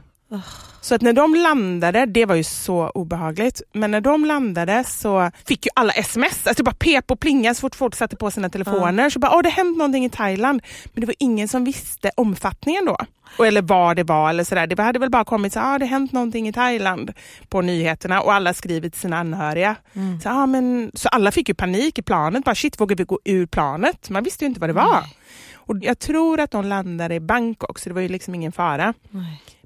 Så att när de landade, det var ju så obehagligt, men när de landade så fick ju alla sms, alltså det bara pep och plinga så fort folk satte på sina telefoner. Så bara, åh det hänt någonting i Thailand. Men det var ingen som visste omfattningen då. Och, eller vad det var eller sådär. Det hade väl bara kommit så ah, det hänt någonting i Thailand på nyheterna och alla skrivit till sina anhöriga. Så, ah, men, så alla fick ju panik i planet, bara shit vågar vi gå ur planet? Man visste ju inte vad det var. Och jag tror att de landade i Bangkok så det var ju liksom ingen fara.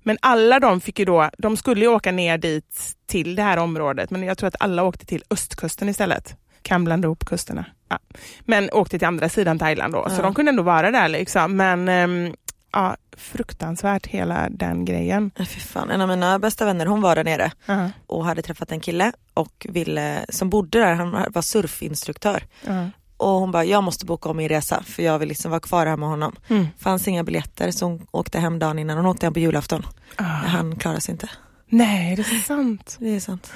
Men alla de fick ju då, de skulle ju åka ner dit till det här området men jag tror att alla åkte till östkusten istället. Kan blanda ihop kusterna. Ja. Men åkte till andra sidan Thailand då, så de kunde ändå vara där liksom. Men ehm, ja, fruktansvärt hela den grejen. Fy fan. En av mina bästa vänner hon var där nere Ja. och hade träffat en kille och ville, som bodde där, han var surfinstruktör. Ja. Och hon bara, jag måste boka om min resa för jag vill liksom vara kvar här med honom. Mm. Fanns inga biljetter så hon åkte hem dagen innan. Hon åkte hem på julafton. Ah. Han klarade sig inte. Nej, det är sant. Det är sant.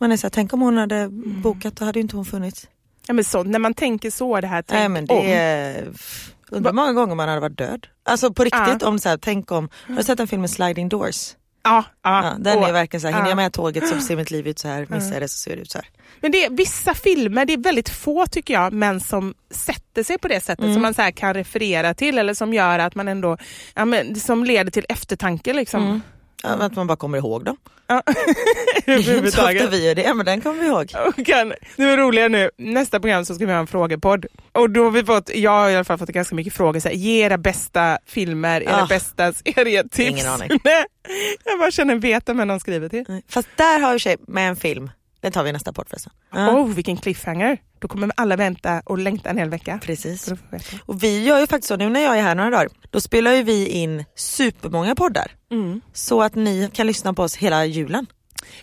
Man är så här, tänk om hon hade bokat då hade inte hon funnits. Ja, men så, när man tänker så, det här tänk Nej men det om. är... Undrar hur många gånger man hade varit död. Alltså på riktigt, om så här, tänk om... Har du sett den filmen Sliding Doors? Ja, ja. Ja, den Och- är verkligen så här, hinner ja. jag med tåget så ser mitt liv ut så här, missar jag det så ser det ut så här. Men det är vissa filmer, det är väldigt få tycker jag, men som sätter sig på det sättet Mm. som man så kan referera till eller som gör att man ändå, ja, men, som leder till eftertanke liksom. Mm. Ja, Att man bara kommer ihåg dem. Ja. Det är inte så ofta vi gör det, men den kommer vi ihåg. Är det roliga nu, nästa program så ska vi ha en frågepodd. Och då har vi fått, jag har i alla fall fått ganska mycket frågor, så här, ge era bästa filmer, era Ah. bästa serietips. Ingen aning. Nej, jag bara känner veta vem de skriver till. Fast där har ju tjej med en film, den tar vi i nästa podd förresten. Ja, Oh, vilken cliffhanger. Då kommer alla vänta och längta en hel vecka. Precis. Och vi gör ju faktiskt så, nu när jag är här några dagar, då spelar ju vi in supermånga poddar. Mm. Så att ni kan lyssna på oss hela julen.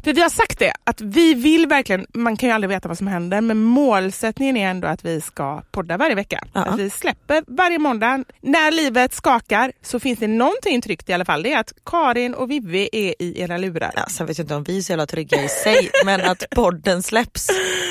För vi har sagt det, att vi vill verkligen, man kan ju aldrig veta vad som händer, men målsättningen är ändå att vi ska podda varje vecka. Ja. Att vi släpper varje måndag. När livet skakar så finns det någonting tryggt i alla fall. Det är att Karin och Vivi är i era lurar. Ja, sen vet jag inte om vi är så jävla trygga i sig, men att podden släpps,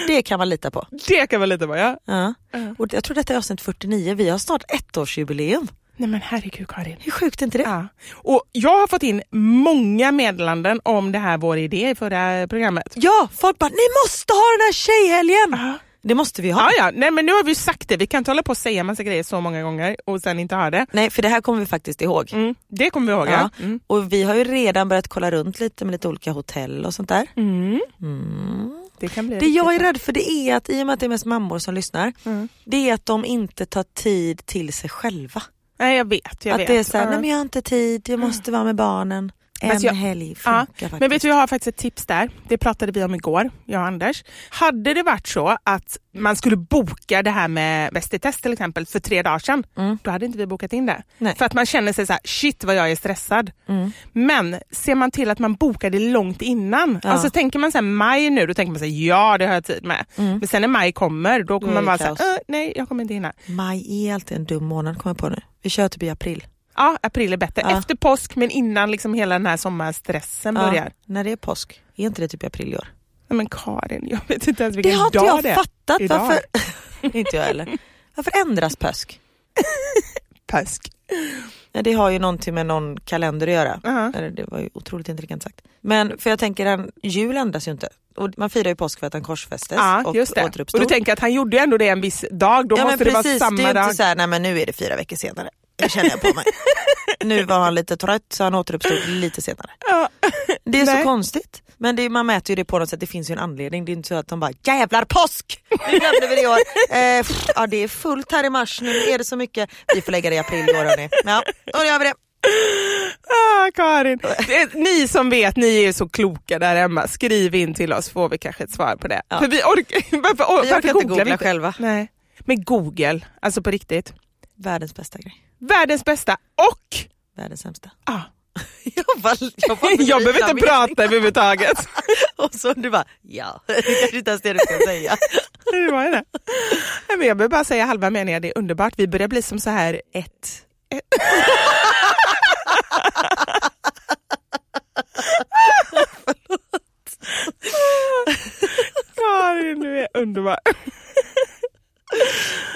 det kan man lita på. Det kan man lite vara, ja. Ja. Och jag tror detta är avsnitt 49, vi har snart ettårsjubileum. Nej men herregud Karin. Hur sjukt är inte det? Ja. Och jag har fått in många meddelanden om det här vår idé i förra programmet. Ja, folk bara, ni måste ha den här tjejhelgen! Ja. Det måste vi ha. Ja, ja. Nej, men nu har vi sagt det. Vi kan inte hålla på och säga massa grejer så många gånger och sen inte ha det. Nej, för det här kommer vi faktiskt ihåg. Mm. Det kommer vi ihåg. Ja. Ja. Mm. Och vi har ju redan börjat kolla runt lite med lite olika hotell och sånt där. Mm. Mm. Det kan bli Det jag är rädd för det är att i och med att det är mest mammor som lyssnar, Mm. det är att de inte tar tid till sig själva. Nej, jag vet. Jag att vet. det är såhär, Ja. nej men jag har inte tid, jag måste vara med barnen. En jag- helg Ja, funkar faktiskt. Men vet du, jag har faktiskt ett tips där. Det pratade vi om igår, jag och Anders. Hade det varit så att man skulle boka det här med Bäst i test till exempel för tre dagar sedan, Mm. då hade inte vi bokat in det. Nej. För att man känner sig så här, shit vad jag är stressad. Mm. Men ser man till att man bokar det långt innan, Ja. alltså tänker man så här, maj nu, då tänker man så här, ja det har jag tid med. Mm. Men sen när maj kommer, då kommer man säga, kaos. äh, nej jag kommer inte hinna. Maj är alltid en dum månad kommer jag på nu. Vi kör typ i april. Ja, april är bättre. Ja. Efter påsk men innan liksom hela den här sommarstressen börjar. När det är påsk, är inte det typ i april i år? Nej, men Karin, jag vet inte ens vilken Det har inte dag jag det är. fattat. Idag. Varför? inte jag heller. Varför ändras påsk? Påsk. Ja, det har ju någonting med någon kalender att göra. Eller, Det var ju otroligt intelligent sagt. Men för jag tänker, en jul ändras ju inte. Och man firar ju påsk för att han korsfästes Ja, och just det. Och återuppstod. du tänker att han gjorde ju ändå det en viss dag, då ja, måste det vara precis, samma det är dag. inte så här, nej men nu är det fyra veckor senare. Det känner jag på mig. nu var han lite trött så han återuppstod lite senare. Ja. Det är Nej. så konstigt. Men det, man mäter ju det på något sätt, det finns ju en anledning. Det är inte så att de bara jävlar påsk! Nu glömde vi det i år. Eh, pff, ja, det är fullt här i mars, nu är det så mycket. Vi får lägga det i april i år hörni. Ja, då gör vi det. Ah, Karin. Ni som vet, ni är så kloka där hemma. Skriv in till oss får vi kanske ett svar på det. Ja. För vi orkar, varför, Vi varför orkar inte googla vi inte? själva. Nej. med Google, alltså på riktigt. Världens bästa grej. Världens bästa och Världens sämsta. ah, jag, bara, jag, bara jag behöver inte prata överhuvudtaget. Och så du bara, ja, det kanske inte ens det du ska säga. det var det. Men jag behöver bara säga halva meningen, det är underbart. Vi börjar bli som så här ett... ett. Karin, du är underbar.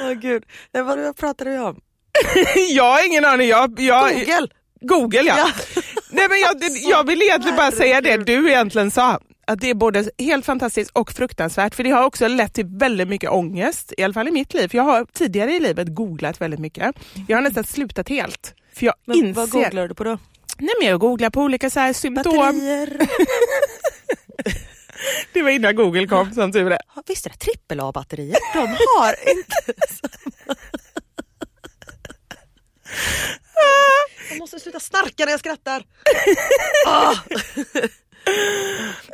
Åh gud, Nej, vad, vad pratade vi om? Jag har ingen aning. Jag, jag, Google! Google ja. Ja. Nej, men jag, jag vill egentligen bara säga det du egentligen sa. Att det är både helt fantastiskt och fruktansvärt. För det har också lett till väldigt mycket ångest. I alla fall i mitt liv. För jag har tidigare i livet googlat väldigt mycket. Jag har nästan slutat helt. För jag Men inser... vad googlar du på då? Nej, men jag googlar på olika så här symptom. Batterier? Det var innan Google kom som tur är. Visst är det trippel A-batterier? De har inte Jag måste sluta snarka när jag skrattar. Ah.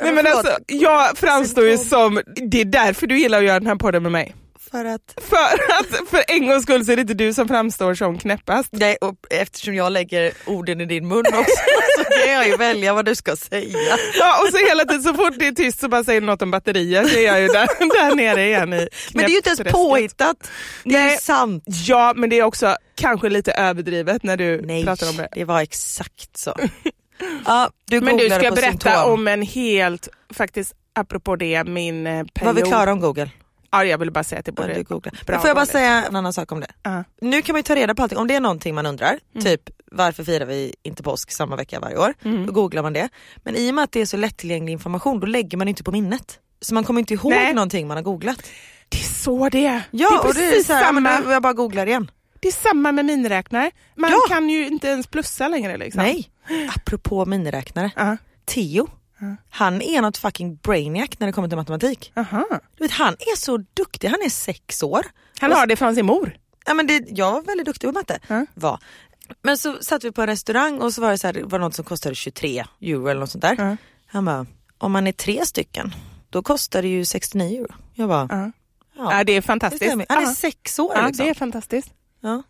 Nej, men alltså, jag framstår ju som... Det är därför du gillar att göra den här podden med mig. För att, För att för en gångs skull så är det inte du som framstår som knäppast. nej, och eftersom jag lägger orden i din mun också så kan jag ju välja vad du ska säga. Ja, och så hela tiden så fort det är tyst så bara säger något om batterier så är jag ju där, där nere igen i Men det är ju inte ens påhittat. Det är ju Nej. sant. Ja, men det är också kanske lite överdrivet när du Nej, pratar om det. det var exakt så. Ja, du Men du ska berätta symptom. om en helt, faktiskt apropå det, min eh, period. Var vi klara om Google? Ja, jag ville bara säga att det Ja, bra Men får jag bara säga en annan sak om det? Ja. Nu kan man ju ta reda på allting, om det är någonting man undrar, Mm. typ varför firar vi inte påsk samma vecka varje år? Mm. Då googlar man det. Men i och med att det är så lättillgänglig information då lägger man inte på minnet. Så man kommer inte ihåg Nej. någonting man har googlat. Det är så det är. Ja, det är och det är precis så här, samma. jag bara googlar igen. Det är samma med miniräknare. Man Ja. kan ju inte ens plussa längre. Liksom. Nej, apropå miniräknare. Ja. Theo, han är något fucking brainiac när det kommer till matematik. Aha. Du vet, han är så duktig, han är sex år. Han har det från sin mor. Ja, men det, jag var väldigt duktig på matte. Ja. Var. Men så satt vi på en restaurang och så var det, så här, det var något som kostade 23 euro eller något sånt där. Ja. Han bara, om man är tre stycken då kostar det ju 69 euro. Jag bara, Ja. ja, Ja, det är det fantastiskt. stämmer. Han är sex år Ja, liksom. det är fantastiskt. Ja.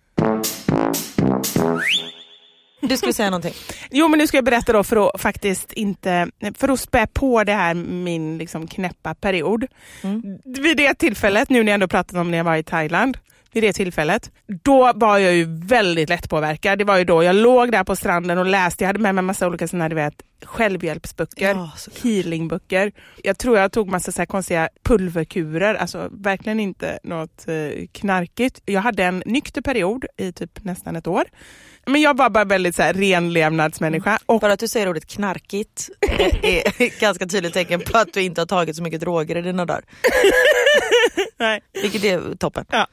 Du skulle säga någonting? Jo men nu ska jag berätta då för att faktiskt inte, för att spä på det här min liksom knäppa period. Mm. Vid det tillfället, nu när jag ändå pratat om när jag var i Thailand, vid det tillfället, då var jag ju väldigt lättpåverkad. Det var ju då jag låg där på stranden och läste, jag hade med mig massa olika såna, du vet, självhjälpsböcker, Ja, healingböcker. Jag tror jag tog massa så konstiga pulverkurer, alltså verkligen inte något eh, knarkigt. Jag hade en nykter period i typ nästan ett år. Men jag var bara väldigt så här renlevnadsmänniska. Och Bara att du säger ordet knarkigt är ganska tydligt tecken på att du inte har tagit så mycket droger i dina dagar. nej, Vilket är toppen. ja.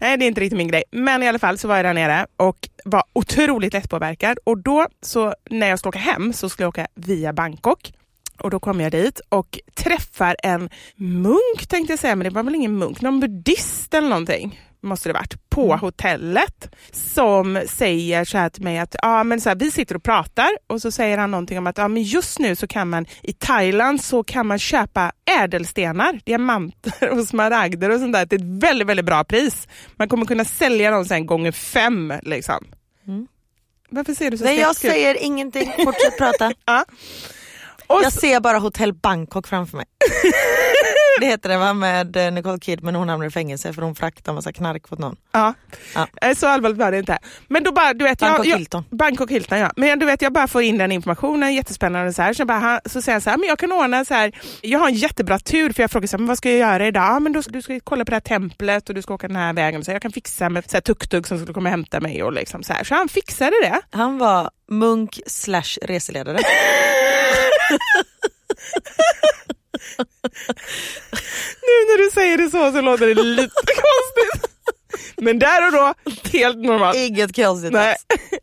nej, det är inte riktigt min grej. Men i alla fall så var jag där nere och var otroligt lättpåverkad. Och då så när jag skulle åka hem så skulle jag åka via Bangkok. Och då kom jag dit och träffar en munk tänkte jag säga, men det var väl ingen munk, någon buddhist eller någonting måste det varit, på hotellet som säger så här till mig att ja, men så här, vi sitter och pratar och så säger han någonting om att ja, men just nu så kan man i Thailand så kan man köpa ädelstenar, diamanter och smaragder och sånt där till ett väldigt, väldigt bra pris. Man kommer kunna sälja dem sen gånger fem liksom. Varför ser du så Nej jag säger ingenting, fortsätt prata. Ja. Och Jag ser bara hotell Bangkok framför mig. Det heter det va med eh, Nicole Kidman, hon hamnade i fängelse för hon fraktade massa knark åt någon. Ja. Ja. Eh, Så allvarligt var det inte. Men då bara, du vet, Bangkok jag, jag, Hilton. Bangkok Hilton ja. Men du vet, jag bara får in den informationen, jättespännande så här. Så, bara, han, så säger han så här, men jag kan ordna så här, jag har en jättebra tur för jag frågar så här, men vad ska jag göra idag? Ja, men då, du ska kolla på det här templet och du ska åka den här vägen. Så jag kan fixa med tuk-tuk som skulle komma och hämta mig och liksom så här. Så han fixade det. Han var munk slash reseledare. Nu när du säger det så så låter det lite konstigt. Men där och då, helt normalt. Inget konstigt Nej.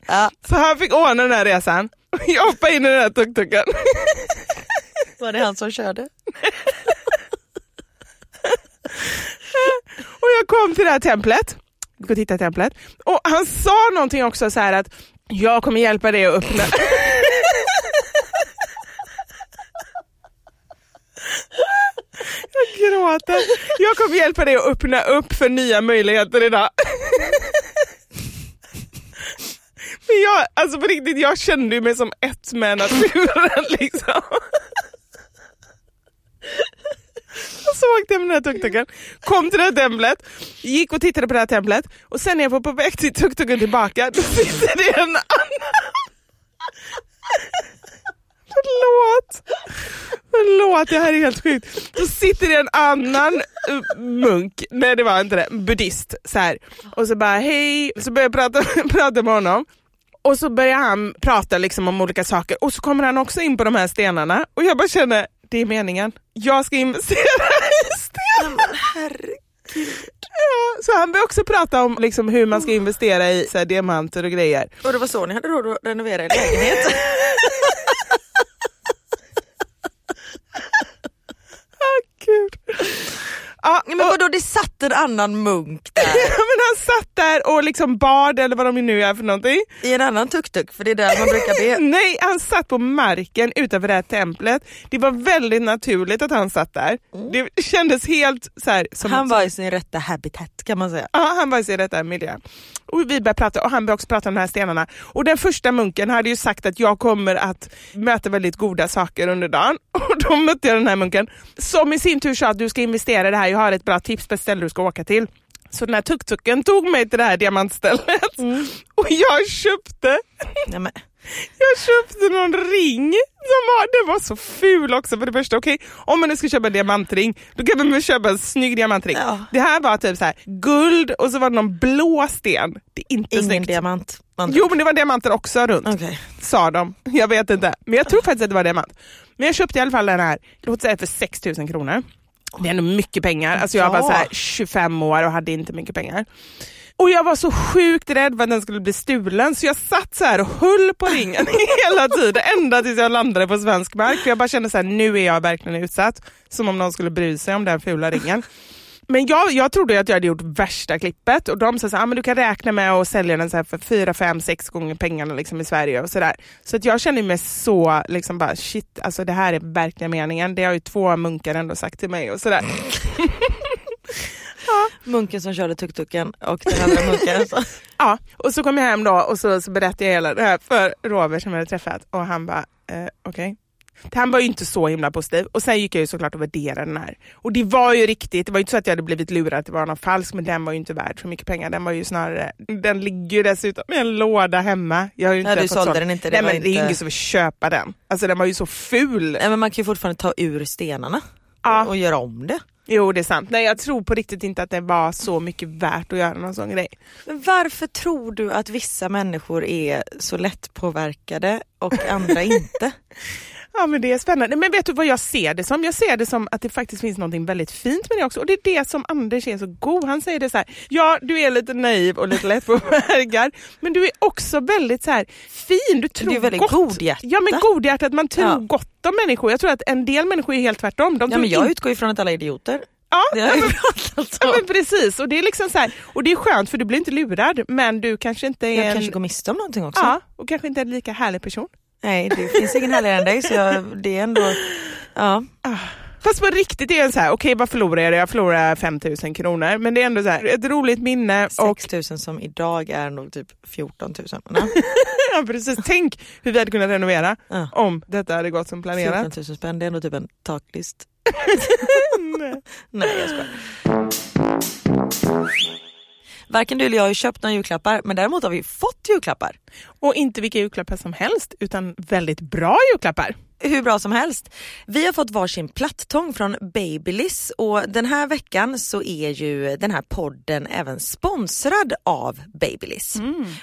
Ja, Så han fick ordna den här resan. Jag hoppade in i den här tuk-tuken. var det han som körde? Och jag kom till det här templet. Jag går och titta templet. Och han sa någonting också så här att jag kommer hjälpa dig att öppna. Jag gråter. Jag kommer hjälpa dig att öppna upp för nya möjligheter idag. Men jag, alltså på riktigt, jag kände mig som ett med naturen liksom. Och så åkte jag med den här tuk-tuken, kom till det här templet, gick och tittade på det här templet och sen när jag var på väg till tuk-tuken tillbaka, då sitter det en annan Förlåt. Förlåt, det här är helt sjukt. Då sitter det en annan uh, munk, nej det var inte det, buddhist så här. och så bara hej, så börjar jag prata, prata med honom och så börjar han prata liksom om olika saker och så kommer han också in på de här stenarna och jag bara känner, det är meningen. Jag ska investera i stenar. Ja, så han började också prata om liksom hur man ska investera i så här, diamanter och grejer. Och det var så ni hade råd att renovera er lägenhet? Gud. Ja, Men vadå, det satt en annan munk där men han satt där och liksom bad eller vad de nu gör för någonting. i en annan tuk-tuk, för det är där man brukar be. Nej, han satt på marken utanför det här templet. Det var väldigt naturligt att han satt där. Det kändes helt så här, Han var i sin rätta habitat kan man säga. Ja, han var i sin rätta miljö. Och vi började prata och han började också prata om de här stenarna. Och den första munken hade ju sagt att jag kommer att möta väldigt goda saker under dagen. Och då mötte jag den här munken som i sin tur sa att du ska investera i det här, jag har ett bra tips på ett ställe du ska åka till. Så den här tuk-tuken tog mig till det här diamantstället och jag köpte Nej, jag köpte någon ring som var, den var så ful också för det första. Okej, om man nu ska köpa en diamantring, då kan man väl köpa en snygg diamantring. Ja. Det här var typ så här guld och så var det någon blå sten. Det är inte ingen snyggt. diamant. Man Jo men det var diamanter också runt, Okej. sa de. Jag vet inte, men jag tror faktiskt att det var diamant. Men jag köpte i alla fall den här, låt säga för 6 000 kronor. Det är ändå mycket pengar. Alltså jag var Ja. så här 25 år och hade inte mycket pengar. Och jag var så sjukt rädd för att den skulle bli stulen så jag satt så här och höll på ringen hela tiden ända tills jag landade på svensk mark. För jag bara kände så här, nu är jag verkligen utsatt. Som om någon skulle bry sig om den fula ringen. Men jag, jag trodde att jag hade gjort värsta klippet och de sa så här, ah, men du kan räkna med att sälja den så här för fyra, fem, sex gånger pengarna liksom i Sverige och sådär. Så att jag kände mig så, liksom bara shit, alltså det här är verkligen meningen. Det har ju två munkar ändå sagt till mig och sådär. Munken som körde tuk-tuken och den andra munken. Så. Ja, och så kom jag hem då och så, så berättade jag hela det här för Robert som jag hade träffat och han bara, eh, okej. Han var ju inte så himla positiv och sen gick jag ju såklart och värderade den här. Och det var ju riktigt, det var ju inte så att jag hade blivit lurad att det var någon falsk men den var ju inte värd så mycket pengar. Den var ju snarare, den ligger ju dessutom i en låda hemma. Jag har ju inte Ja, du fått sålde sån. den inte, det Nej men det är ju inte- ingen som vill köpa den. Alltså den var ju så ful. Nej, men man kan ju fortfarande ta ur stenarna Ja. och göra om det. Jo det är sant. Nej jag tror på riktigt inte att det var så mycket värt att göra någon sån grej. Men varför tror du att vissa människor är så lättpåverkade och andra inte? Ja men det är spännande. Men vet du vad jag ser det som? Jag ser det som att det faktiskt finns något väldigt fint med det också. Och det är det som Anders är så god. Han säger det så här, ja du är lite naiv och lite lättpåverkad. men du är också väldigt så här fin. Du tror är väldigt gott. godhjärta. Ja men godhjärtat, man tror Ja. gott om människor. Jag tror att en del människor är helt tvärtom. De Ja, men jag utgår ifrån att alla är idioter. Ja, Det har men, ja, men precis. Och det är liksom så här, och det är skönt för du blir inte lurad men du kanske inte är Jag en... kanske går miste om någonting också. Ja, och kanske inte är en lika härlig person. Nej, det finns ingen härligare än dig så jag, det är ändå... Ja. Fast på riktigt är det så här, okej vad förlorar jag? Jag förlorar 5000 kronor. Men det är ändå så här, ett roligt minne. Och, 6 000 som idag är nog typ 14 000. Nej, ja, precis. Tänk hur vi hade kunnat renovera Ja. om detta hade gått som planerat. 14 000 spänn, det är ändå typ en taklist. Nej. Nej jag skojar. Varken du eller jag har köpt några julklappar men däremot har vi fått julklappar. Och inte vilka julklappar som helst utan väldigt bra julklappar. hur bra som helst. Vi har fått varsin plattång från Babyliss och den här veckan så är ju den här podden även sponsrad av Babyliss.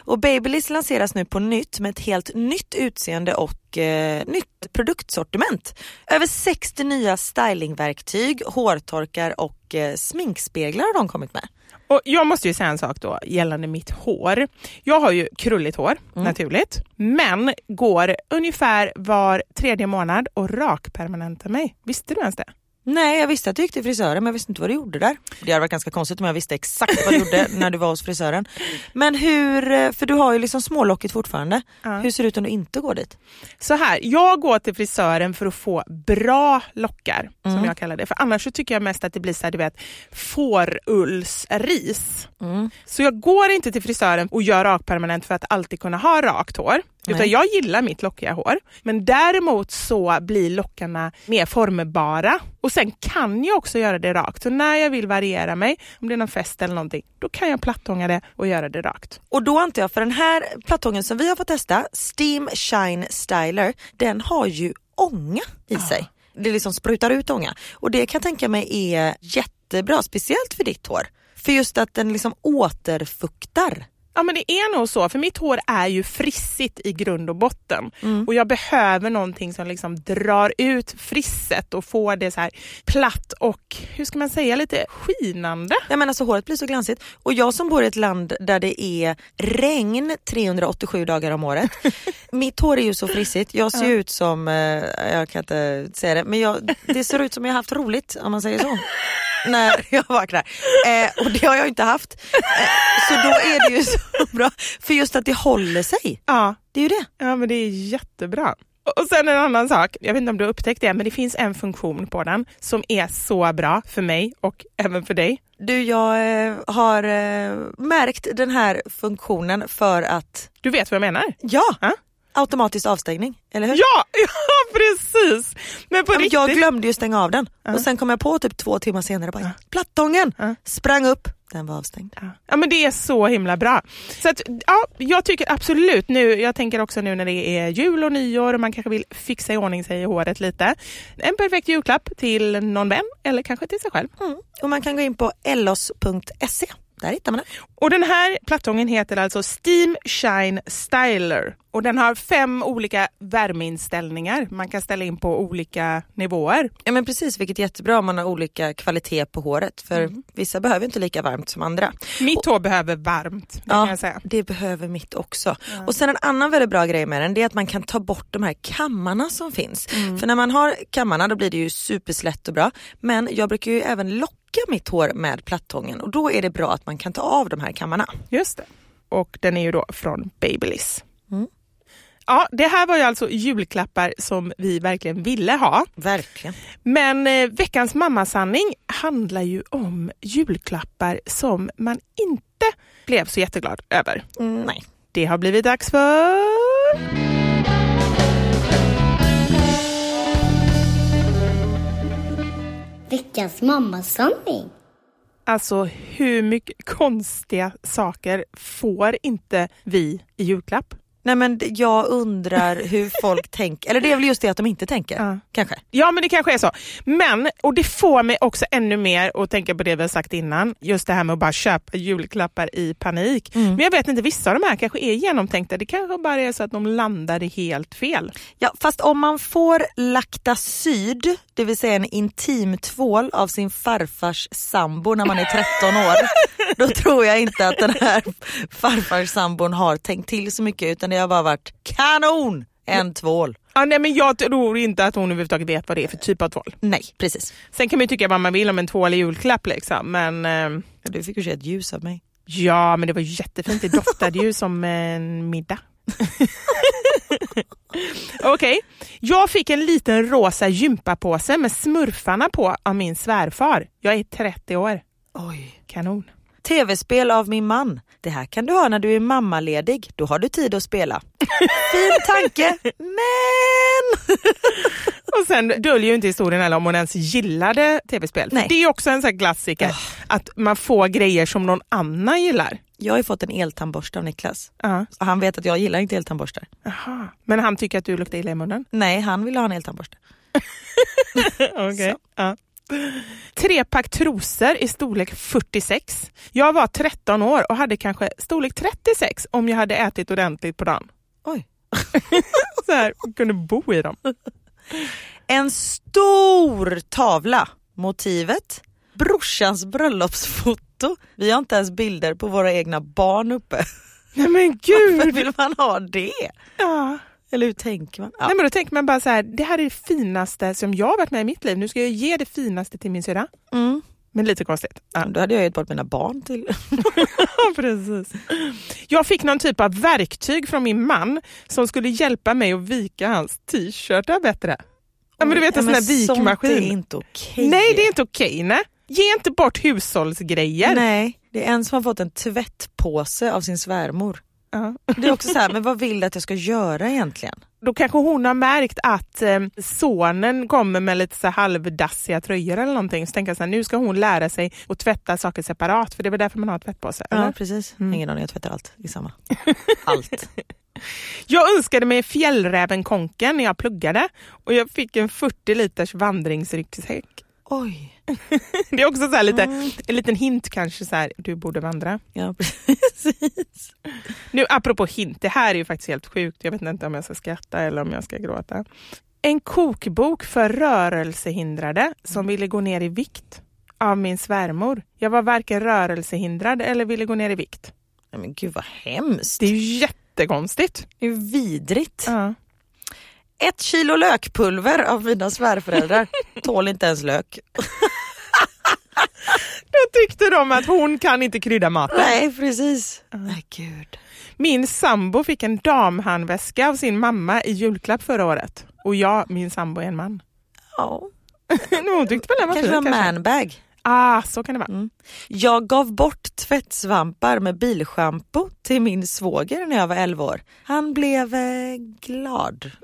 Och Babyliss lanseras nu på nytt med ett helt nytt utseende och eh, nytt produktsortiment. Över 60 nya stylingverktyg, hårtorkar och eh, sminkspeglar har de kommit med. Och Jag måste ju säga en sak då gällande mitt hår. Jag har ju krulligt hår naturligt men går ungefär var tredje månad och rakpermanentar mig. Visste du ens det? Nej, jag visste att du gick till frisören men jag visste inte vad du gjorde där. Det hade varit ganska konstigt om jag visste exakt vad du gjorde när du var hos frisören. Men hur, eh, för du har ju liksom smålockigt fortfarande. Hur ser det ut om du inte går dit? Så här, jag går till frisören för att få bra lockar, Mm. som jag kallar det. För annars så tycker jag mest att det blir så här, du vet, fårullsris. Mm. Så jag går inte till frisören och gör rak permanent för att alltid kunna ha rakt hår. Utan Nej. jag gillar mitt lockiga hår. Men däremot så blir lockarna mer formbara. Och sen kan jag också göra det rakt. Så när jag vill variera mig, om det är någon fest eller någonting, då kan jag plattånga det och göra det rakt. Och då antar jag, för den här plattången som vi har fått testa, Steam Shine Styler, den har ju ånga i sig. Det liksom sprutar ut ånga. Och det kan jag tänka mig är jättebra, speciellt för ditt hår. För just att den liksom återfuktar. Ja men det är nog så, för mitt hår är ju frissigt i grund och botten. Mm. Och jag behöver någonting som liksom drar ut frisset och får det så här platt och, hur ska man säga, lite skinande. Ja, men alltså, håret blir så glansigt. Och jag som bor i ett land där det är regn 387 dagar om året. mitt hår är ju så frissigt. Jag ser ju ut som, eh, jag kan inte säga det, men jag, det ser ut som jag haft roligt om man säger så. när jag vaknar. Eh, och det har jag inte haft. Eh, så då är det ju så bra. För just att det håller sig. Ja, Det är ju det. ja men det är jättebra. Och sen en annan sak, jag vet inte om du har upptäckt det, men det finns en funktion på den som är så bra för mig och även för dig. Du, jag eh, har eh, märkt den här funktionen för att, Du vet vad jag menar? ja, Ja. Automatisk avstängning. Eller hur? Ja, ja precis! Men på Ja, riktigt. jag glömde ju stänga av den och sen kom jag på typ två timmar senare bara, plattången Ja. sprang upp, den var avstängd. Ja. ja men det är så himla bra. Så att, ja, jag tycker absolut nu, jag tänker också nu när det är jul och nyår och man kanske vill fixa i ordning sig i håret lite. En perfekt julklapp till någon vän eller kanske till sig själv. Mm. Och man kan gå in på ellos.se, där hittar man den. Och den här plattången heter alltså Steam Shine Styler och den har fem olika värmeinställningar man kan ställa in på olika nivåer. Ja men precis, vilket är jättebra om man har olika kvalitet på håret för Mm. vissa behöver inte lika varmt som andra. Mitt hår behöver varmt, det kan Ja, jag säga. det behöver mitt också. Och sen en annan väldigt bra grej med den det är att man kan ta bort de här kammarna som finns. Mm. För när man har kammarna då blir det ju superslätt och bra. Men jag brukar ju även locka mitt hår med plattången och då är det bra att man kan ta av de här kammarna. Just det. Och den är ju då från Babyliss. Mm. Ja, det här var ju alltså julklappar som vi verkligen ville ha. Verkligen. Men eh, veckans mammasanning handlar ju om julklappar som man inte blev så jätteglad över. Mm, nej. Det har blivit dags för... Veckans mammasanning. Alltså hur mycket konstiga saker får inte vi i julklapp? Nej men jag undrar hur folk tänker, eller det är väl just det att de inte tänker. Ja. Kanske. Ja men det kanske är så. Men, och det får mig också ännu mer att tänka på det vi har sagt innan. Just det här med att bara köpa julklappar i panik. Men jag vet inte, vissa av de här kanske är genomtänkta. Det kanske bara är så att de landade helt fel. Ja, fast om man får Lactacyd, det vill säga en intim tvål av sin farfars sambo när man är 13 år, då tror jag inte att den här farfars sambon har tänkt till så mycket utan det har bara varit kanon, en tvål. Ja, nej, men jag tror inte att hon överhuvudtaget vet vad det är för typ av tvål. Nej, precis. Sen kan man ju tycka vad man vill om en tvål i julklapp liksom. Men eh, Du fick ju se ett ljus av mig. ja, men det var jättefint. Det doftade ju som en middag. Okej, jag fick en liten rosa gympapåse med smurfarna på av min svärfar. Jag är 30 år. Oj. Kanon. Tv-spel av min man. Det här kan du ha när du är mammaledig. Då har du tid att spela. Fin tanke, men... Och sen döljer ju inte historien heller om hon ens gillade tv-spel. Det är också en sån klassiker, att man får grejer som någon annan gillar. Jag har ju fått en eltandborste av Niklas. Ja. Och han vet att jag gillar inte eltandborstar. Jaha. Men han tycker att du luktar illa i munnen? Nej, han vill ha en eltandborste. Ja. Trepack trosor i storlek 46. Jag var 13 år och hade kanske storlek 36 om jag hade ätit ordentligt på dagen. Oj. Så här, och kunde bo i dem. En stor tavla. Motivet? Brorsans bröllopsfoto. Vi har inte ens bilder på våra egna barn uppe. Nej men Varför gud! vill man ha det? Ja. Eller hur tänker man? Ja. Nej, men då tänker man bara så här, det här är det finaste som jag har varit med i mitt liv. Nu ska jag ge det finaste till min syrra. Mm. Men lite konstigt. Ja. Då hade jag gett bort mina barn till... Precis. Jag fick någon typ av verktyg från min man som skulle hjälpa mig att vika hans t-shirtar bättre. Ja, men du vet en sån men här Sånt vikmaskin. är inte okej. Nej, det är inte okej. nej. Ge inte bort hushållsgrejer. Nej, det är en som har fått en tvättpåse av sin svärmor. Ja. Det är också så här, men vad vill du att jag ska göra egentligen? Då kanske hon har märkt att eh, sonen kommer med lite så halvdassiga tröjor eller någonting. Så tänker jag så här, nu ska hon lära sig att tvätta saker separat för det är väl därför man har tvättpåse. Ja, eller? precis. Mm. Ingen aning, jag tvättar allt i samma. Allt. Jag önskade mig fjällräven Konken när jag pluggade och jag fick en 40 liters vandringsryggsäck. Oj. Det är också så här lite, Mm. en liten hint kanske, så här, du borde vandra. Ja, precis. Nu apropå hint, det här är ju faktiskt helt sjukt. Jag vet inte om jag ska skratta eller om jag ska gråta. En kokbok för rörelsehindrade som ville gå ner i vikt av min svärmor. Jag var varken rörelsehindrad eller ville gå ner i vikt. Men gud vad hemskt. Det är ju jättekonstigt. Det är vidrigt. Ja. Ett kilo lökpulver av mina svärföräldrar. Tål inte ens lök. Då tyckte de att hon kan inte krydda maten. Nej, precis. Nej, gud. Min sambo fick en damhandväska av sin mamma i julklapp förra året. Och jag, min sambo är en man. Ja, hon tyckte väl den var kanske fin var manbag. Ah, så kan det vara. Mm. Jag gav bort tvättsvampar med bilschampo till min svåger när jag var 11 år. Han blev eh, glad.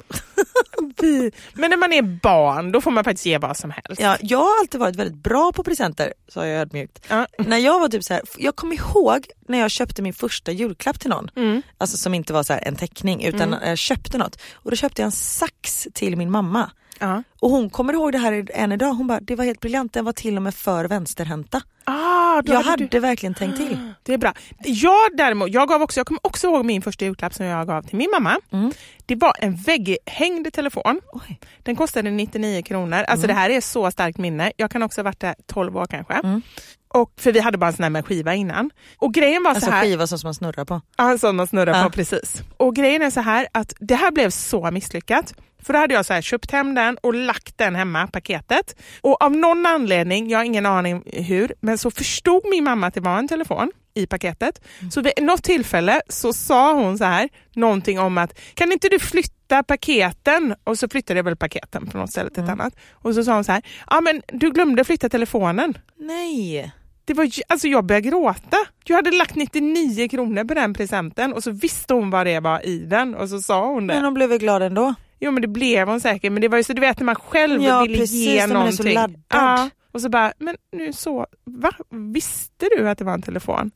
Men när man är barn då får man faktiskt ge vad som helst. Ja, jag har alltid varit väldigt bra på presenter, sa jag ödmjukt. Ja. När jag var typ så här, jag kommer ihåg när jag köpte min första julklapp till någon. Mm. Alltså som inte var så en teckning utan jag köpte något. Och då köpte jag en sax till min mamma. Ja. Och hon kommer ihåg det här än idag. Hon bara, det var helt briljant, den var till och med för vänsterhänta. Ah, Jag hade hade du... verkligen tänkt till. Det är bra. Jag däremot, jag, gav också, jag kommer också ihåg min första julklapp som jag gav till min mamma. Mm. Det var en vägghängd telefon. Oj. Den kostade 99 kronor. Alltså det här är så starkt minne. Jag kan också ha varit där 12 år kanske. Mm. Och, för vi hade bara en sån här med skiva innan. Och grejen var Alltså så här. skiva som man snurrar på. Ja, sån man snurrar Ja. på precis. Och grejen är så här att det här blev så misslyckat. För då hade jag så här köpt hem den och lagt den hemma, paketet. Och av någon anledning, jag har ingen aning hur, men så förstod min mamma att det var en telefon i paketet. Så vid något tillfälle så sa hon så här, någonting om att kan inte du flytta paketen? Och så flyttade jag väl paketen från något ställe till ett annat. Och så sa hon så här, ja men du glömde flytta telefonen. Nej. Det var, alltså jag började gråta. Jag hade lagt 99 kronor på den presenten och så visste hon vad det var i den och så sa hon det. Men hon blev väl glad ändå? Jo men det blev hon säkert men det var ju så du vet när man själv Ja, ville precis, ge när man är så någonting. laddad. Ja, och så bara, men nu så, va? Visste du att det var en telefon?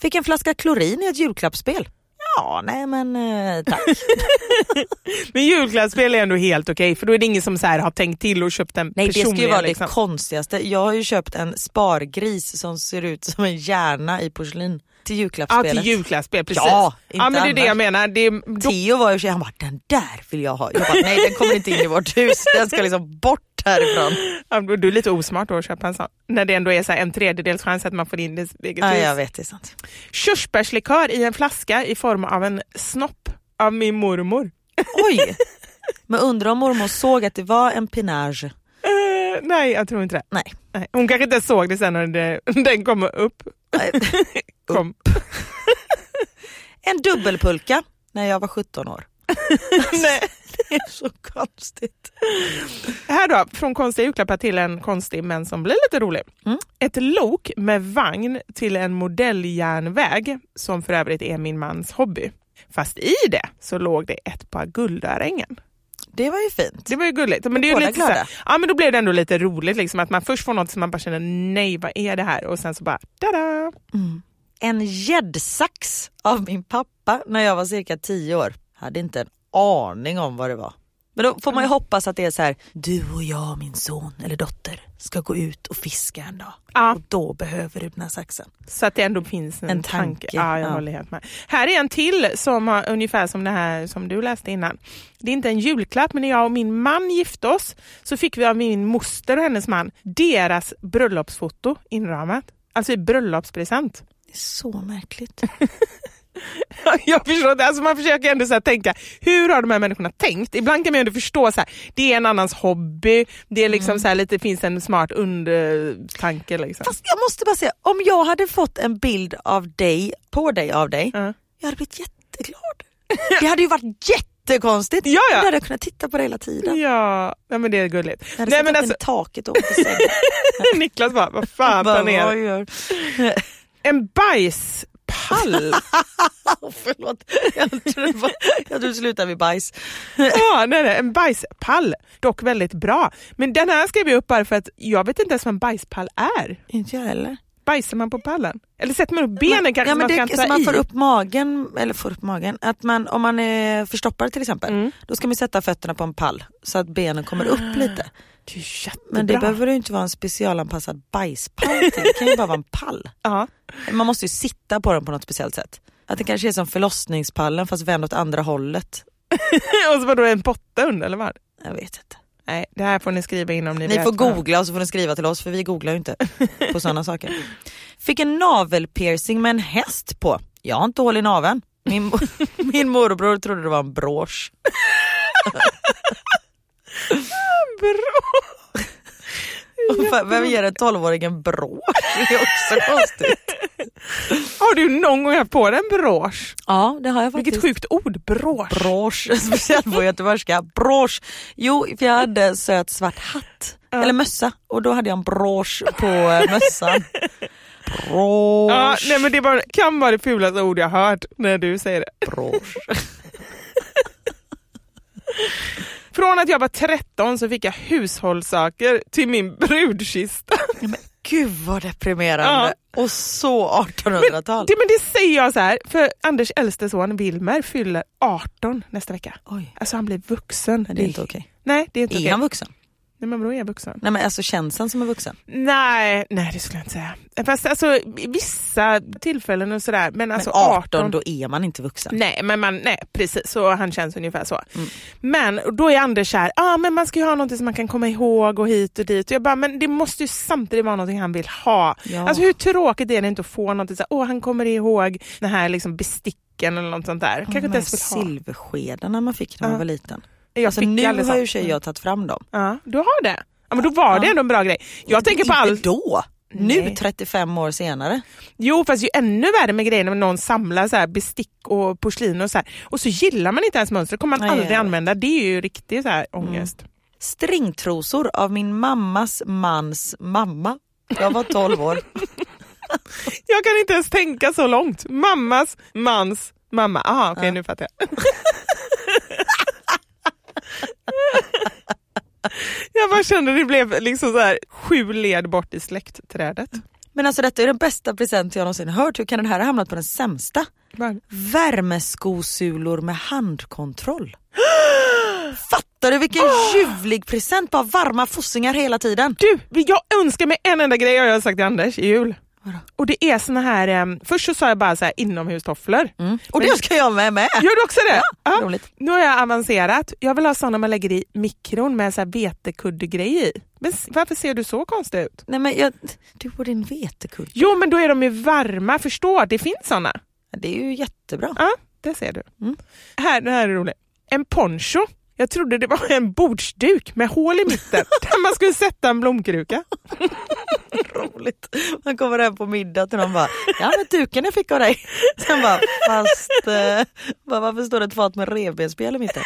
Fick en flaska klorin i ett julklappsspel. Ja, nej men eh, tack. Men julklappsspel är ändå helt okej för då är det ingen som så här har tänkt till och köpt en Nej det ska ju vara det liksom. konstigaste. Jag har ju köpt en spargris som ser ut som en hjärna i porslin till Ja, julklappsspelet. till julklappsspel, precis. Ja, ja inte men det är det jag menar. Det är, då, Theo var ju han bara den där vill jag ha. Jag bara nej den kommer inte in i vårt hus, den ska liksom bort härifrån. ja, då- du är lite osmart då att köpa en sån. När det ändå är så en tredjedels chans att man får in det eget Ja jag vet det är sant. Körsbärslikör i en flaska i form av en snopp av min mormor. Oj! Men undrar om mormor såg att det var en pinage. Eh, nej, jag tror inte det. Nej. Nej. Hon kanske inte såg det sen när det, den kom upp. Kom. En dubbelpulka när jag var 17 år. nej. Det är så konstigt. Här då, från konstiga julklappar till en konstig men som blir lite rolig. Mm. Ett lok med vagn till en modelljärnväg som för övrigt är min mans hobby. Fast i det så låg det ett par guldörhängen. Det var ju fint. Det var ju gulligt. Men det är lite så glada. ja, men då blev det ändå lite roligt liksom, att man först får något som man bara känner nej vad är det här och sen så bara tada! En gäddsax av min pappa när jag var cirka 10 år. Hade inte en aning om vad det var. Men då får man ju hoppas att det är så här, du och jag min son eller dotter ska gå ut och fiska en dag. Ja. Och då behöver du den här saxen. Så att det ändå finns en, En tanke. tanke, Ja, jag ja. håller helt med. Här är en till som har ungefär som det här som du läste innan. Det är inte en julklapp men när jag och min man gifte oss så fick vi av min moster och hennes man deras bröllopsfoto inramat. Alltså i bröllopspresent. Det är så märkligt. jag förstår det. Alltså man försöker ändå så tänka, hur har de här människorna tänkt? Ibland kan man ändå förstå, så här, det är en annans hobby, det är liksom så här, lite, finns en smart undertanke. Liksom. Fast jag måste bara säga, om jag hade fått en bild av dig, på dig av dig, Ja. jag hade blivit jätteglad. Det hade ju varit jättekonstigt. Ja, ja. Då hade jag kunnat titta på dig hela tiden. Ja, ja men det är gulligt. Jag hade Nej, men alltså, i taket och. Niklas bara, vad fan planerar En bajspall. Åh, Förlåt, jag trodde, jag trodde sluta vid bajs. ja, nej, nej, en bajspall. Dock väldigt bra. Men den här skrev jag upp bara för att jag vet inte ens vad en bajspall är. Inte jag heller. Bajsar man på pallen? Eller sätter man upp benen kanske ja, men man det, kan så man får upp magen, eller får upp magen, att man, om man är förstoppad till exempel, Mm. då ska man sätta fötterna på en pall så att benen kommer upp lite. Det. Men det behöver ju inte vara en specialanpassad bajspall till, det kan ju bara vara en pall. Ja. Man måste ju sitta på den på något speciellt sätt. Att det kanske är som förlossningspallen fast vänd åt andra hållet. och så var det en potta under eller vad? Jag vet inte. Nej, det här får ni skriva in om ni, Ni vet får googla och så får ni skriva till oss för vi googlar ju inte på sådana saker. Fick en navelpiercing med en häst på. Jag har inte hål i naveln. Min, min morbror trodde det var en brosch. Bra. Och Vem ger en 12-åring en brosch? Det är också konstigt. Har du någon gång haft på dig en brosch? Ja det har jag faktiskt. Vilket sjukt ord, brosch. Brosch, speciellt på göteborgska. Brosch. Jo, för jag hade söt svart hatt, eller mössa och då hade jag en brosch på eh, mössan. Brosch. Ja, nej, men det var, kan vara det fulaste ord jag hört när du säger det. Brosch. Från att jag var 13 så fick jag hushållssaker till min brudkista. Men gud vad deprimerande. Och så 1800-tal. Det, men det säger jag så här, för Anders äldste son Wilmer fyller 18 nästa vecka. Oj, Alltså han blir vuxen. men det är inte okej. Nej, det är inte Är okej. han vuxen? Nej, men vadå är jag vuxen? Nej men alltså känns han som en vuxen? Nej, nej det skulle jag inte säga. Fast alltså vissa tillfällen och sådär. Men alltså men 18, 18 då är man inte vuxen. Nej, men man, nej precis, så han känns ungefär så. Men då är Anders så här, ah, men man ska ju ha något som man kan komma ihåg och hit och dit. Och jag bara, men det måste ju samtidigt vara något han vill ha. Ja. Alltså hur tråkigt är det inte att få något så här, åh han kommer ihåg den här liksom besticken eller något sånt där. Kanske de inte ens vill ha. silverskedarna man fick när man Ja. var liten. Jag Alltså, nu aldrig har ju sig jag tagit fram dem. Ja, du har det. Ja, men då var det Ja. ändå en bra grej. Jag tänker på allt. då. Nu Nej. 35 år senare. Jo fast ju ännu värre med grejer när någon samlar så här bestick och porslin och så här. Och så gillar man inte ens mönstret, kommer man Nej, aldrig ja. använda. Det är ju riktig så här ångest. Stringtrosor av min mammas mans mamma. Jag var 12 år. Jag kan inte ens tänka så långt. Mammas, mans, mamma. Aha, okej nu fattar jag. jag bara kände det blev liksom så här sju led bort i släktträdet. Men alltså detta är den bästa present jag någonsin hört. Hur kan den här ha hamnat på den sämsta? Bara, Värmeskosulor med handkontroll. Fattar du vilken ljuvlig present? Bara varma fossingar hela tiden. Du, jag önskar mig en enda grej har jag sagt till Anders i jul. Och det är såna här, eh, först så sa jag bara så här inomhustofflor. Mm. Och det ska jag med med. Gör du också det? Ja. roligt. Nu har jag avancerat. Jag vill ha såna man lägger i mikron med så här vetekuddegrej i. Men varför ser du så konstig ut? Nej men jag, du och din vetekudde. Jo men då är de ju varma, förstå det finns såna. Det är ju jättebra. Ja, det ser du. Mm. Här, det här är roligt. En poncho. Jag trodde det var en bordsduk med hål i mitten där man skulle sätta en blomkruka. roligt. Man kommer hem på middag till någon bara, ja men duken jag fick av dig. Sen bara, fast eh, bara, varför står det ett fat med revbensspjäll i mitten?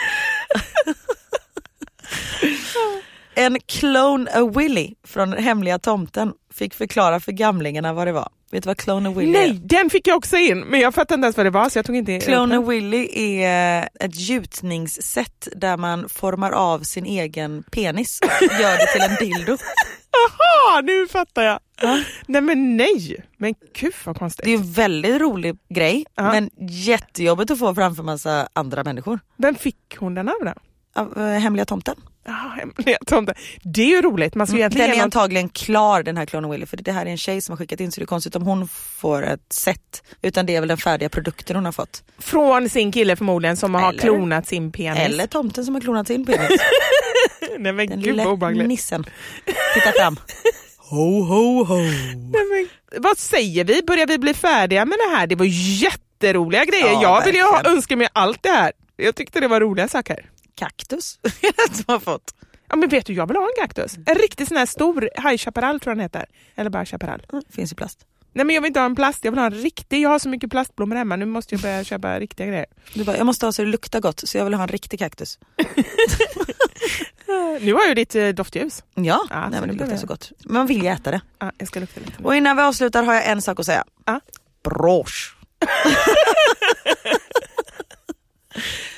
En Clone a Willy från Hemliga Tomten fick förklara för gamlingarna vad det var. Vet du vad Clone Willy Nej, är? den fick jag också in men jag fattade inte ens vad det var så jag tog inte Clone upp den. Willy är ett gjutningssätt där man formar av sin egen penis och gör det till en dildo. Jaha, nu fattar jag. Nej men nej, men gud vad konstigt. Det är en väldigt rolig grej Ja. men jättejobbigt att få framför massa andra människor. Vem fick hon den av då? Av eh, Hemliga Tomten. Ja, hemliga tomten. Det är ju roligt. Man ska ju Den är ge något... antagligen klar den här Clone Willy för det här är en tjej som har skickat in så det är konstigt om hon får ett set. Utan det är väl den färdiga produkten hon har fått. från sin kille förmodligen som har Eller- klonat sin penis. Eller tomten som har klonat sin penis. Nej men Den gud lilla obehagligt. nissen. Titta fram. Ho ho ho. Nej, men, vad säger vi? Börjar vi bli färdiga med det här? Det var jätteroliga grejer. Ja, jag vill ju ha, verkligen. önska mig allt det här. Jag tyckte det var roliga saker. Kaktus som har fått. Ja, men vet du, jag vill ha en kaktus. En riktigt sån här stor High Chaparral tror jag den heter. Eller bara Chaparral. Mm, finns i plast. Nej men jag vill inte ha en plast, jag vill ha en riktig. Jag har så mycket plastblommor hemma, nu måste jag börja köpa riktiga grejer. Du bara, jag måste ha så det luktar gott så jag vill ha en riktig kaktus. Nu har ju ditt eh, doftljus. Ja, Ja, nej, men det luktar så gott. Man vill ju äta det. Ja, jag ska lukta lite. Och innan vi avslutar har jag en sak att säga. Ja. Brosch.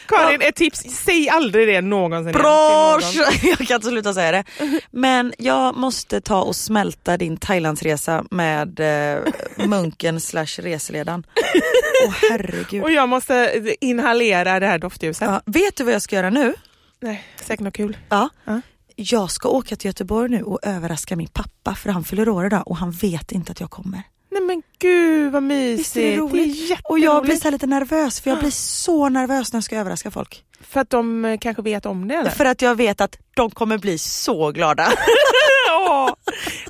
Karin, ett tips, säg aldrig det någonsin. Brosch! Jag kan inte sluta säga det. Men jag måste ta och smälta din Thailandsresa med eh, munken slash reseledaren. Åh herregud. Och jag måste inhalera det här doftljuset. Ja, vet du vad jag ska göra nu? Nej, säkert något kul. Ja. Ja. Jag ska åka till Göteborg nu och överraska min pappa för han fyller år idag och han vet inte att jag kommer. Nej men gud vad mysigt. Visst är det roligt? jätteroligt. Och jag blir så lite nervös för jag blir så nervös när jag ska överraska folk. För att de eh, kanske vet om det eller? För att jag vet att de kommer bli så glada. Ja,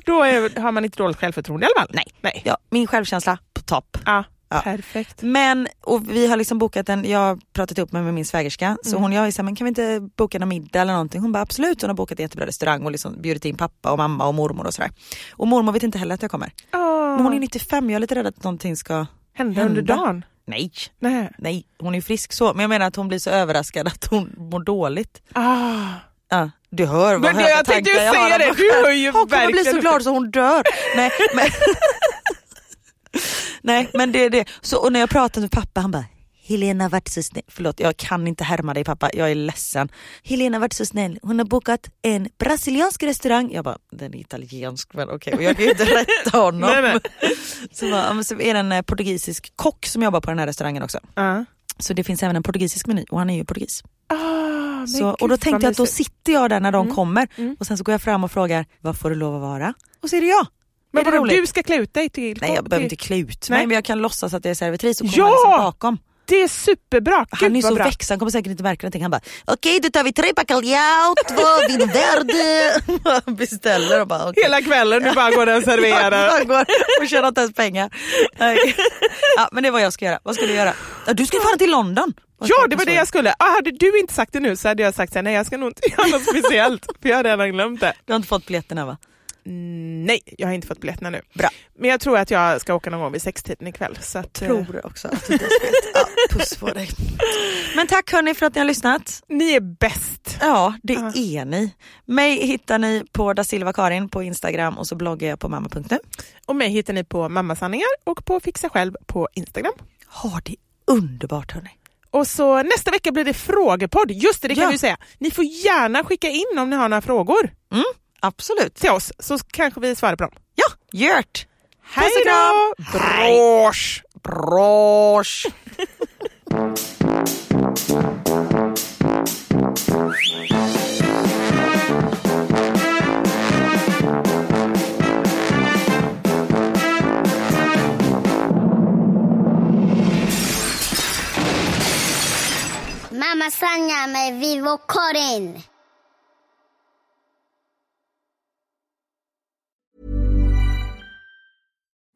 Då är, har man inte dåligt självförtroende i alla fall. Nej. Nej. Ja, min självkänsla på topp. Ja, Ja. perfekt. Men och vi har liksom bokat en, jag har pratat upp mig med min svägerska så hon jag är så här, men kan vi inte boka en middag eller någonting? Hon bara absolut, hon har bokat en jättebra restaurang och liksom bjudit in pappa och mamma och mormor och sådär. Och mormor vet inte heller att jag kommer. Men hon är 95, jag är lite rädd att någonting ska under hända. dagen? Nej, Nej. nej, hon är frisk så. Men jag menar att hon blir så överraskad att hon mår dåligt. Ah. Ja, du hör vad Men höga jag tänkte tankar ju har säga det, du hör ju Hon kommer bli så glad så hon dör. Nej, men, nej, men det är det. Så, och när jag pratade med pappa han bara Helena har varit så snäll, förlåt jag kan inte härma dig pappa, jag är ledsen. Helena har varit så snäll, hon har bokat en brasiliansk restaurang. Jag bara, den är italiensk men okej, och jag kan ju inte rätta honom. Nej, nej. Så, bara, så är det en eh, portugisisk kock som jobbar på den här restaurangen också. Ja. Så det finns även en portugisisk meny och han är ju portugis. Men Så, och då tänkte jag att då sitter jag där när de Mm. kommer Mm. och sen så går jag fram och frågar vad får du lov att vara? Och så är det jag. Men vadå, du ska klä ut dig till... Nej jag behöver inte klä ut Nej. mig men jag kan låtsas att jag är servitris och Ja! komma liksom bakom. Det är superbra. Gud, Han är så växad, han kommer säkert inte märka någonting. Han bara okej då tar vi tre bacalhau, två vin verde. Beställer och bara okej. Hela kvällen du bara går där och serverar. Jag går och tjänar inte ens pengar. Ja, men det är vad jag ska göra. Vad ska du göra? Ja, du ska fan till London. Ja det var det jag skulle. Ah, hade du inte sagt det nu så hade jag sagt så här, nej jag ska nog inte göra något speciellt. För jag har redan glömt det. Du har inte fått biljetterna va? Nej, jag har inte fått biljetterna nu. Bra. Men jag tror att jag ska åka någon gång vid sextiden ikväll. Så att, eh, Tror också att du. Ja, puss på dig. Men tack hörni för att ni har lyssnat. Ni är bäst. Ja, det Ja. är ni. Mig hittar ni på da Silva Karin på Instagram och så bloggar jag på mamma.nu. Och mig hittar ni på Mammasanningar och på Fixa Själv på Instagram. Ha det underbart hörni. Och så nästa vecka blir det frågepodd. Just det, det kan Ja. vi säga. Ni får gärna skicka in om ni har några frågor Mm, absolut. till oss så kanske vi svarar på dem. Ja, gjort. Hej då! Brosch! Brosch.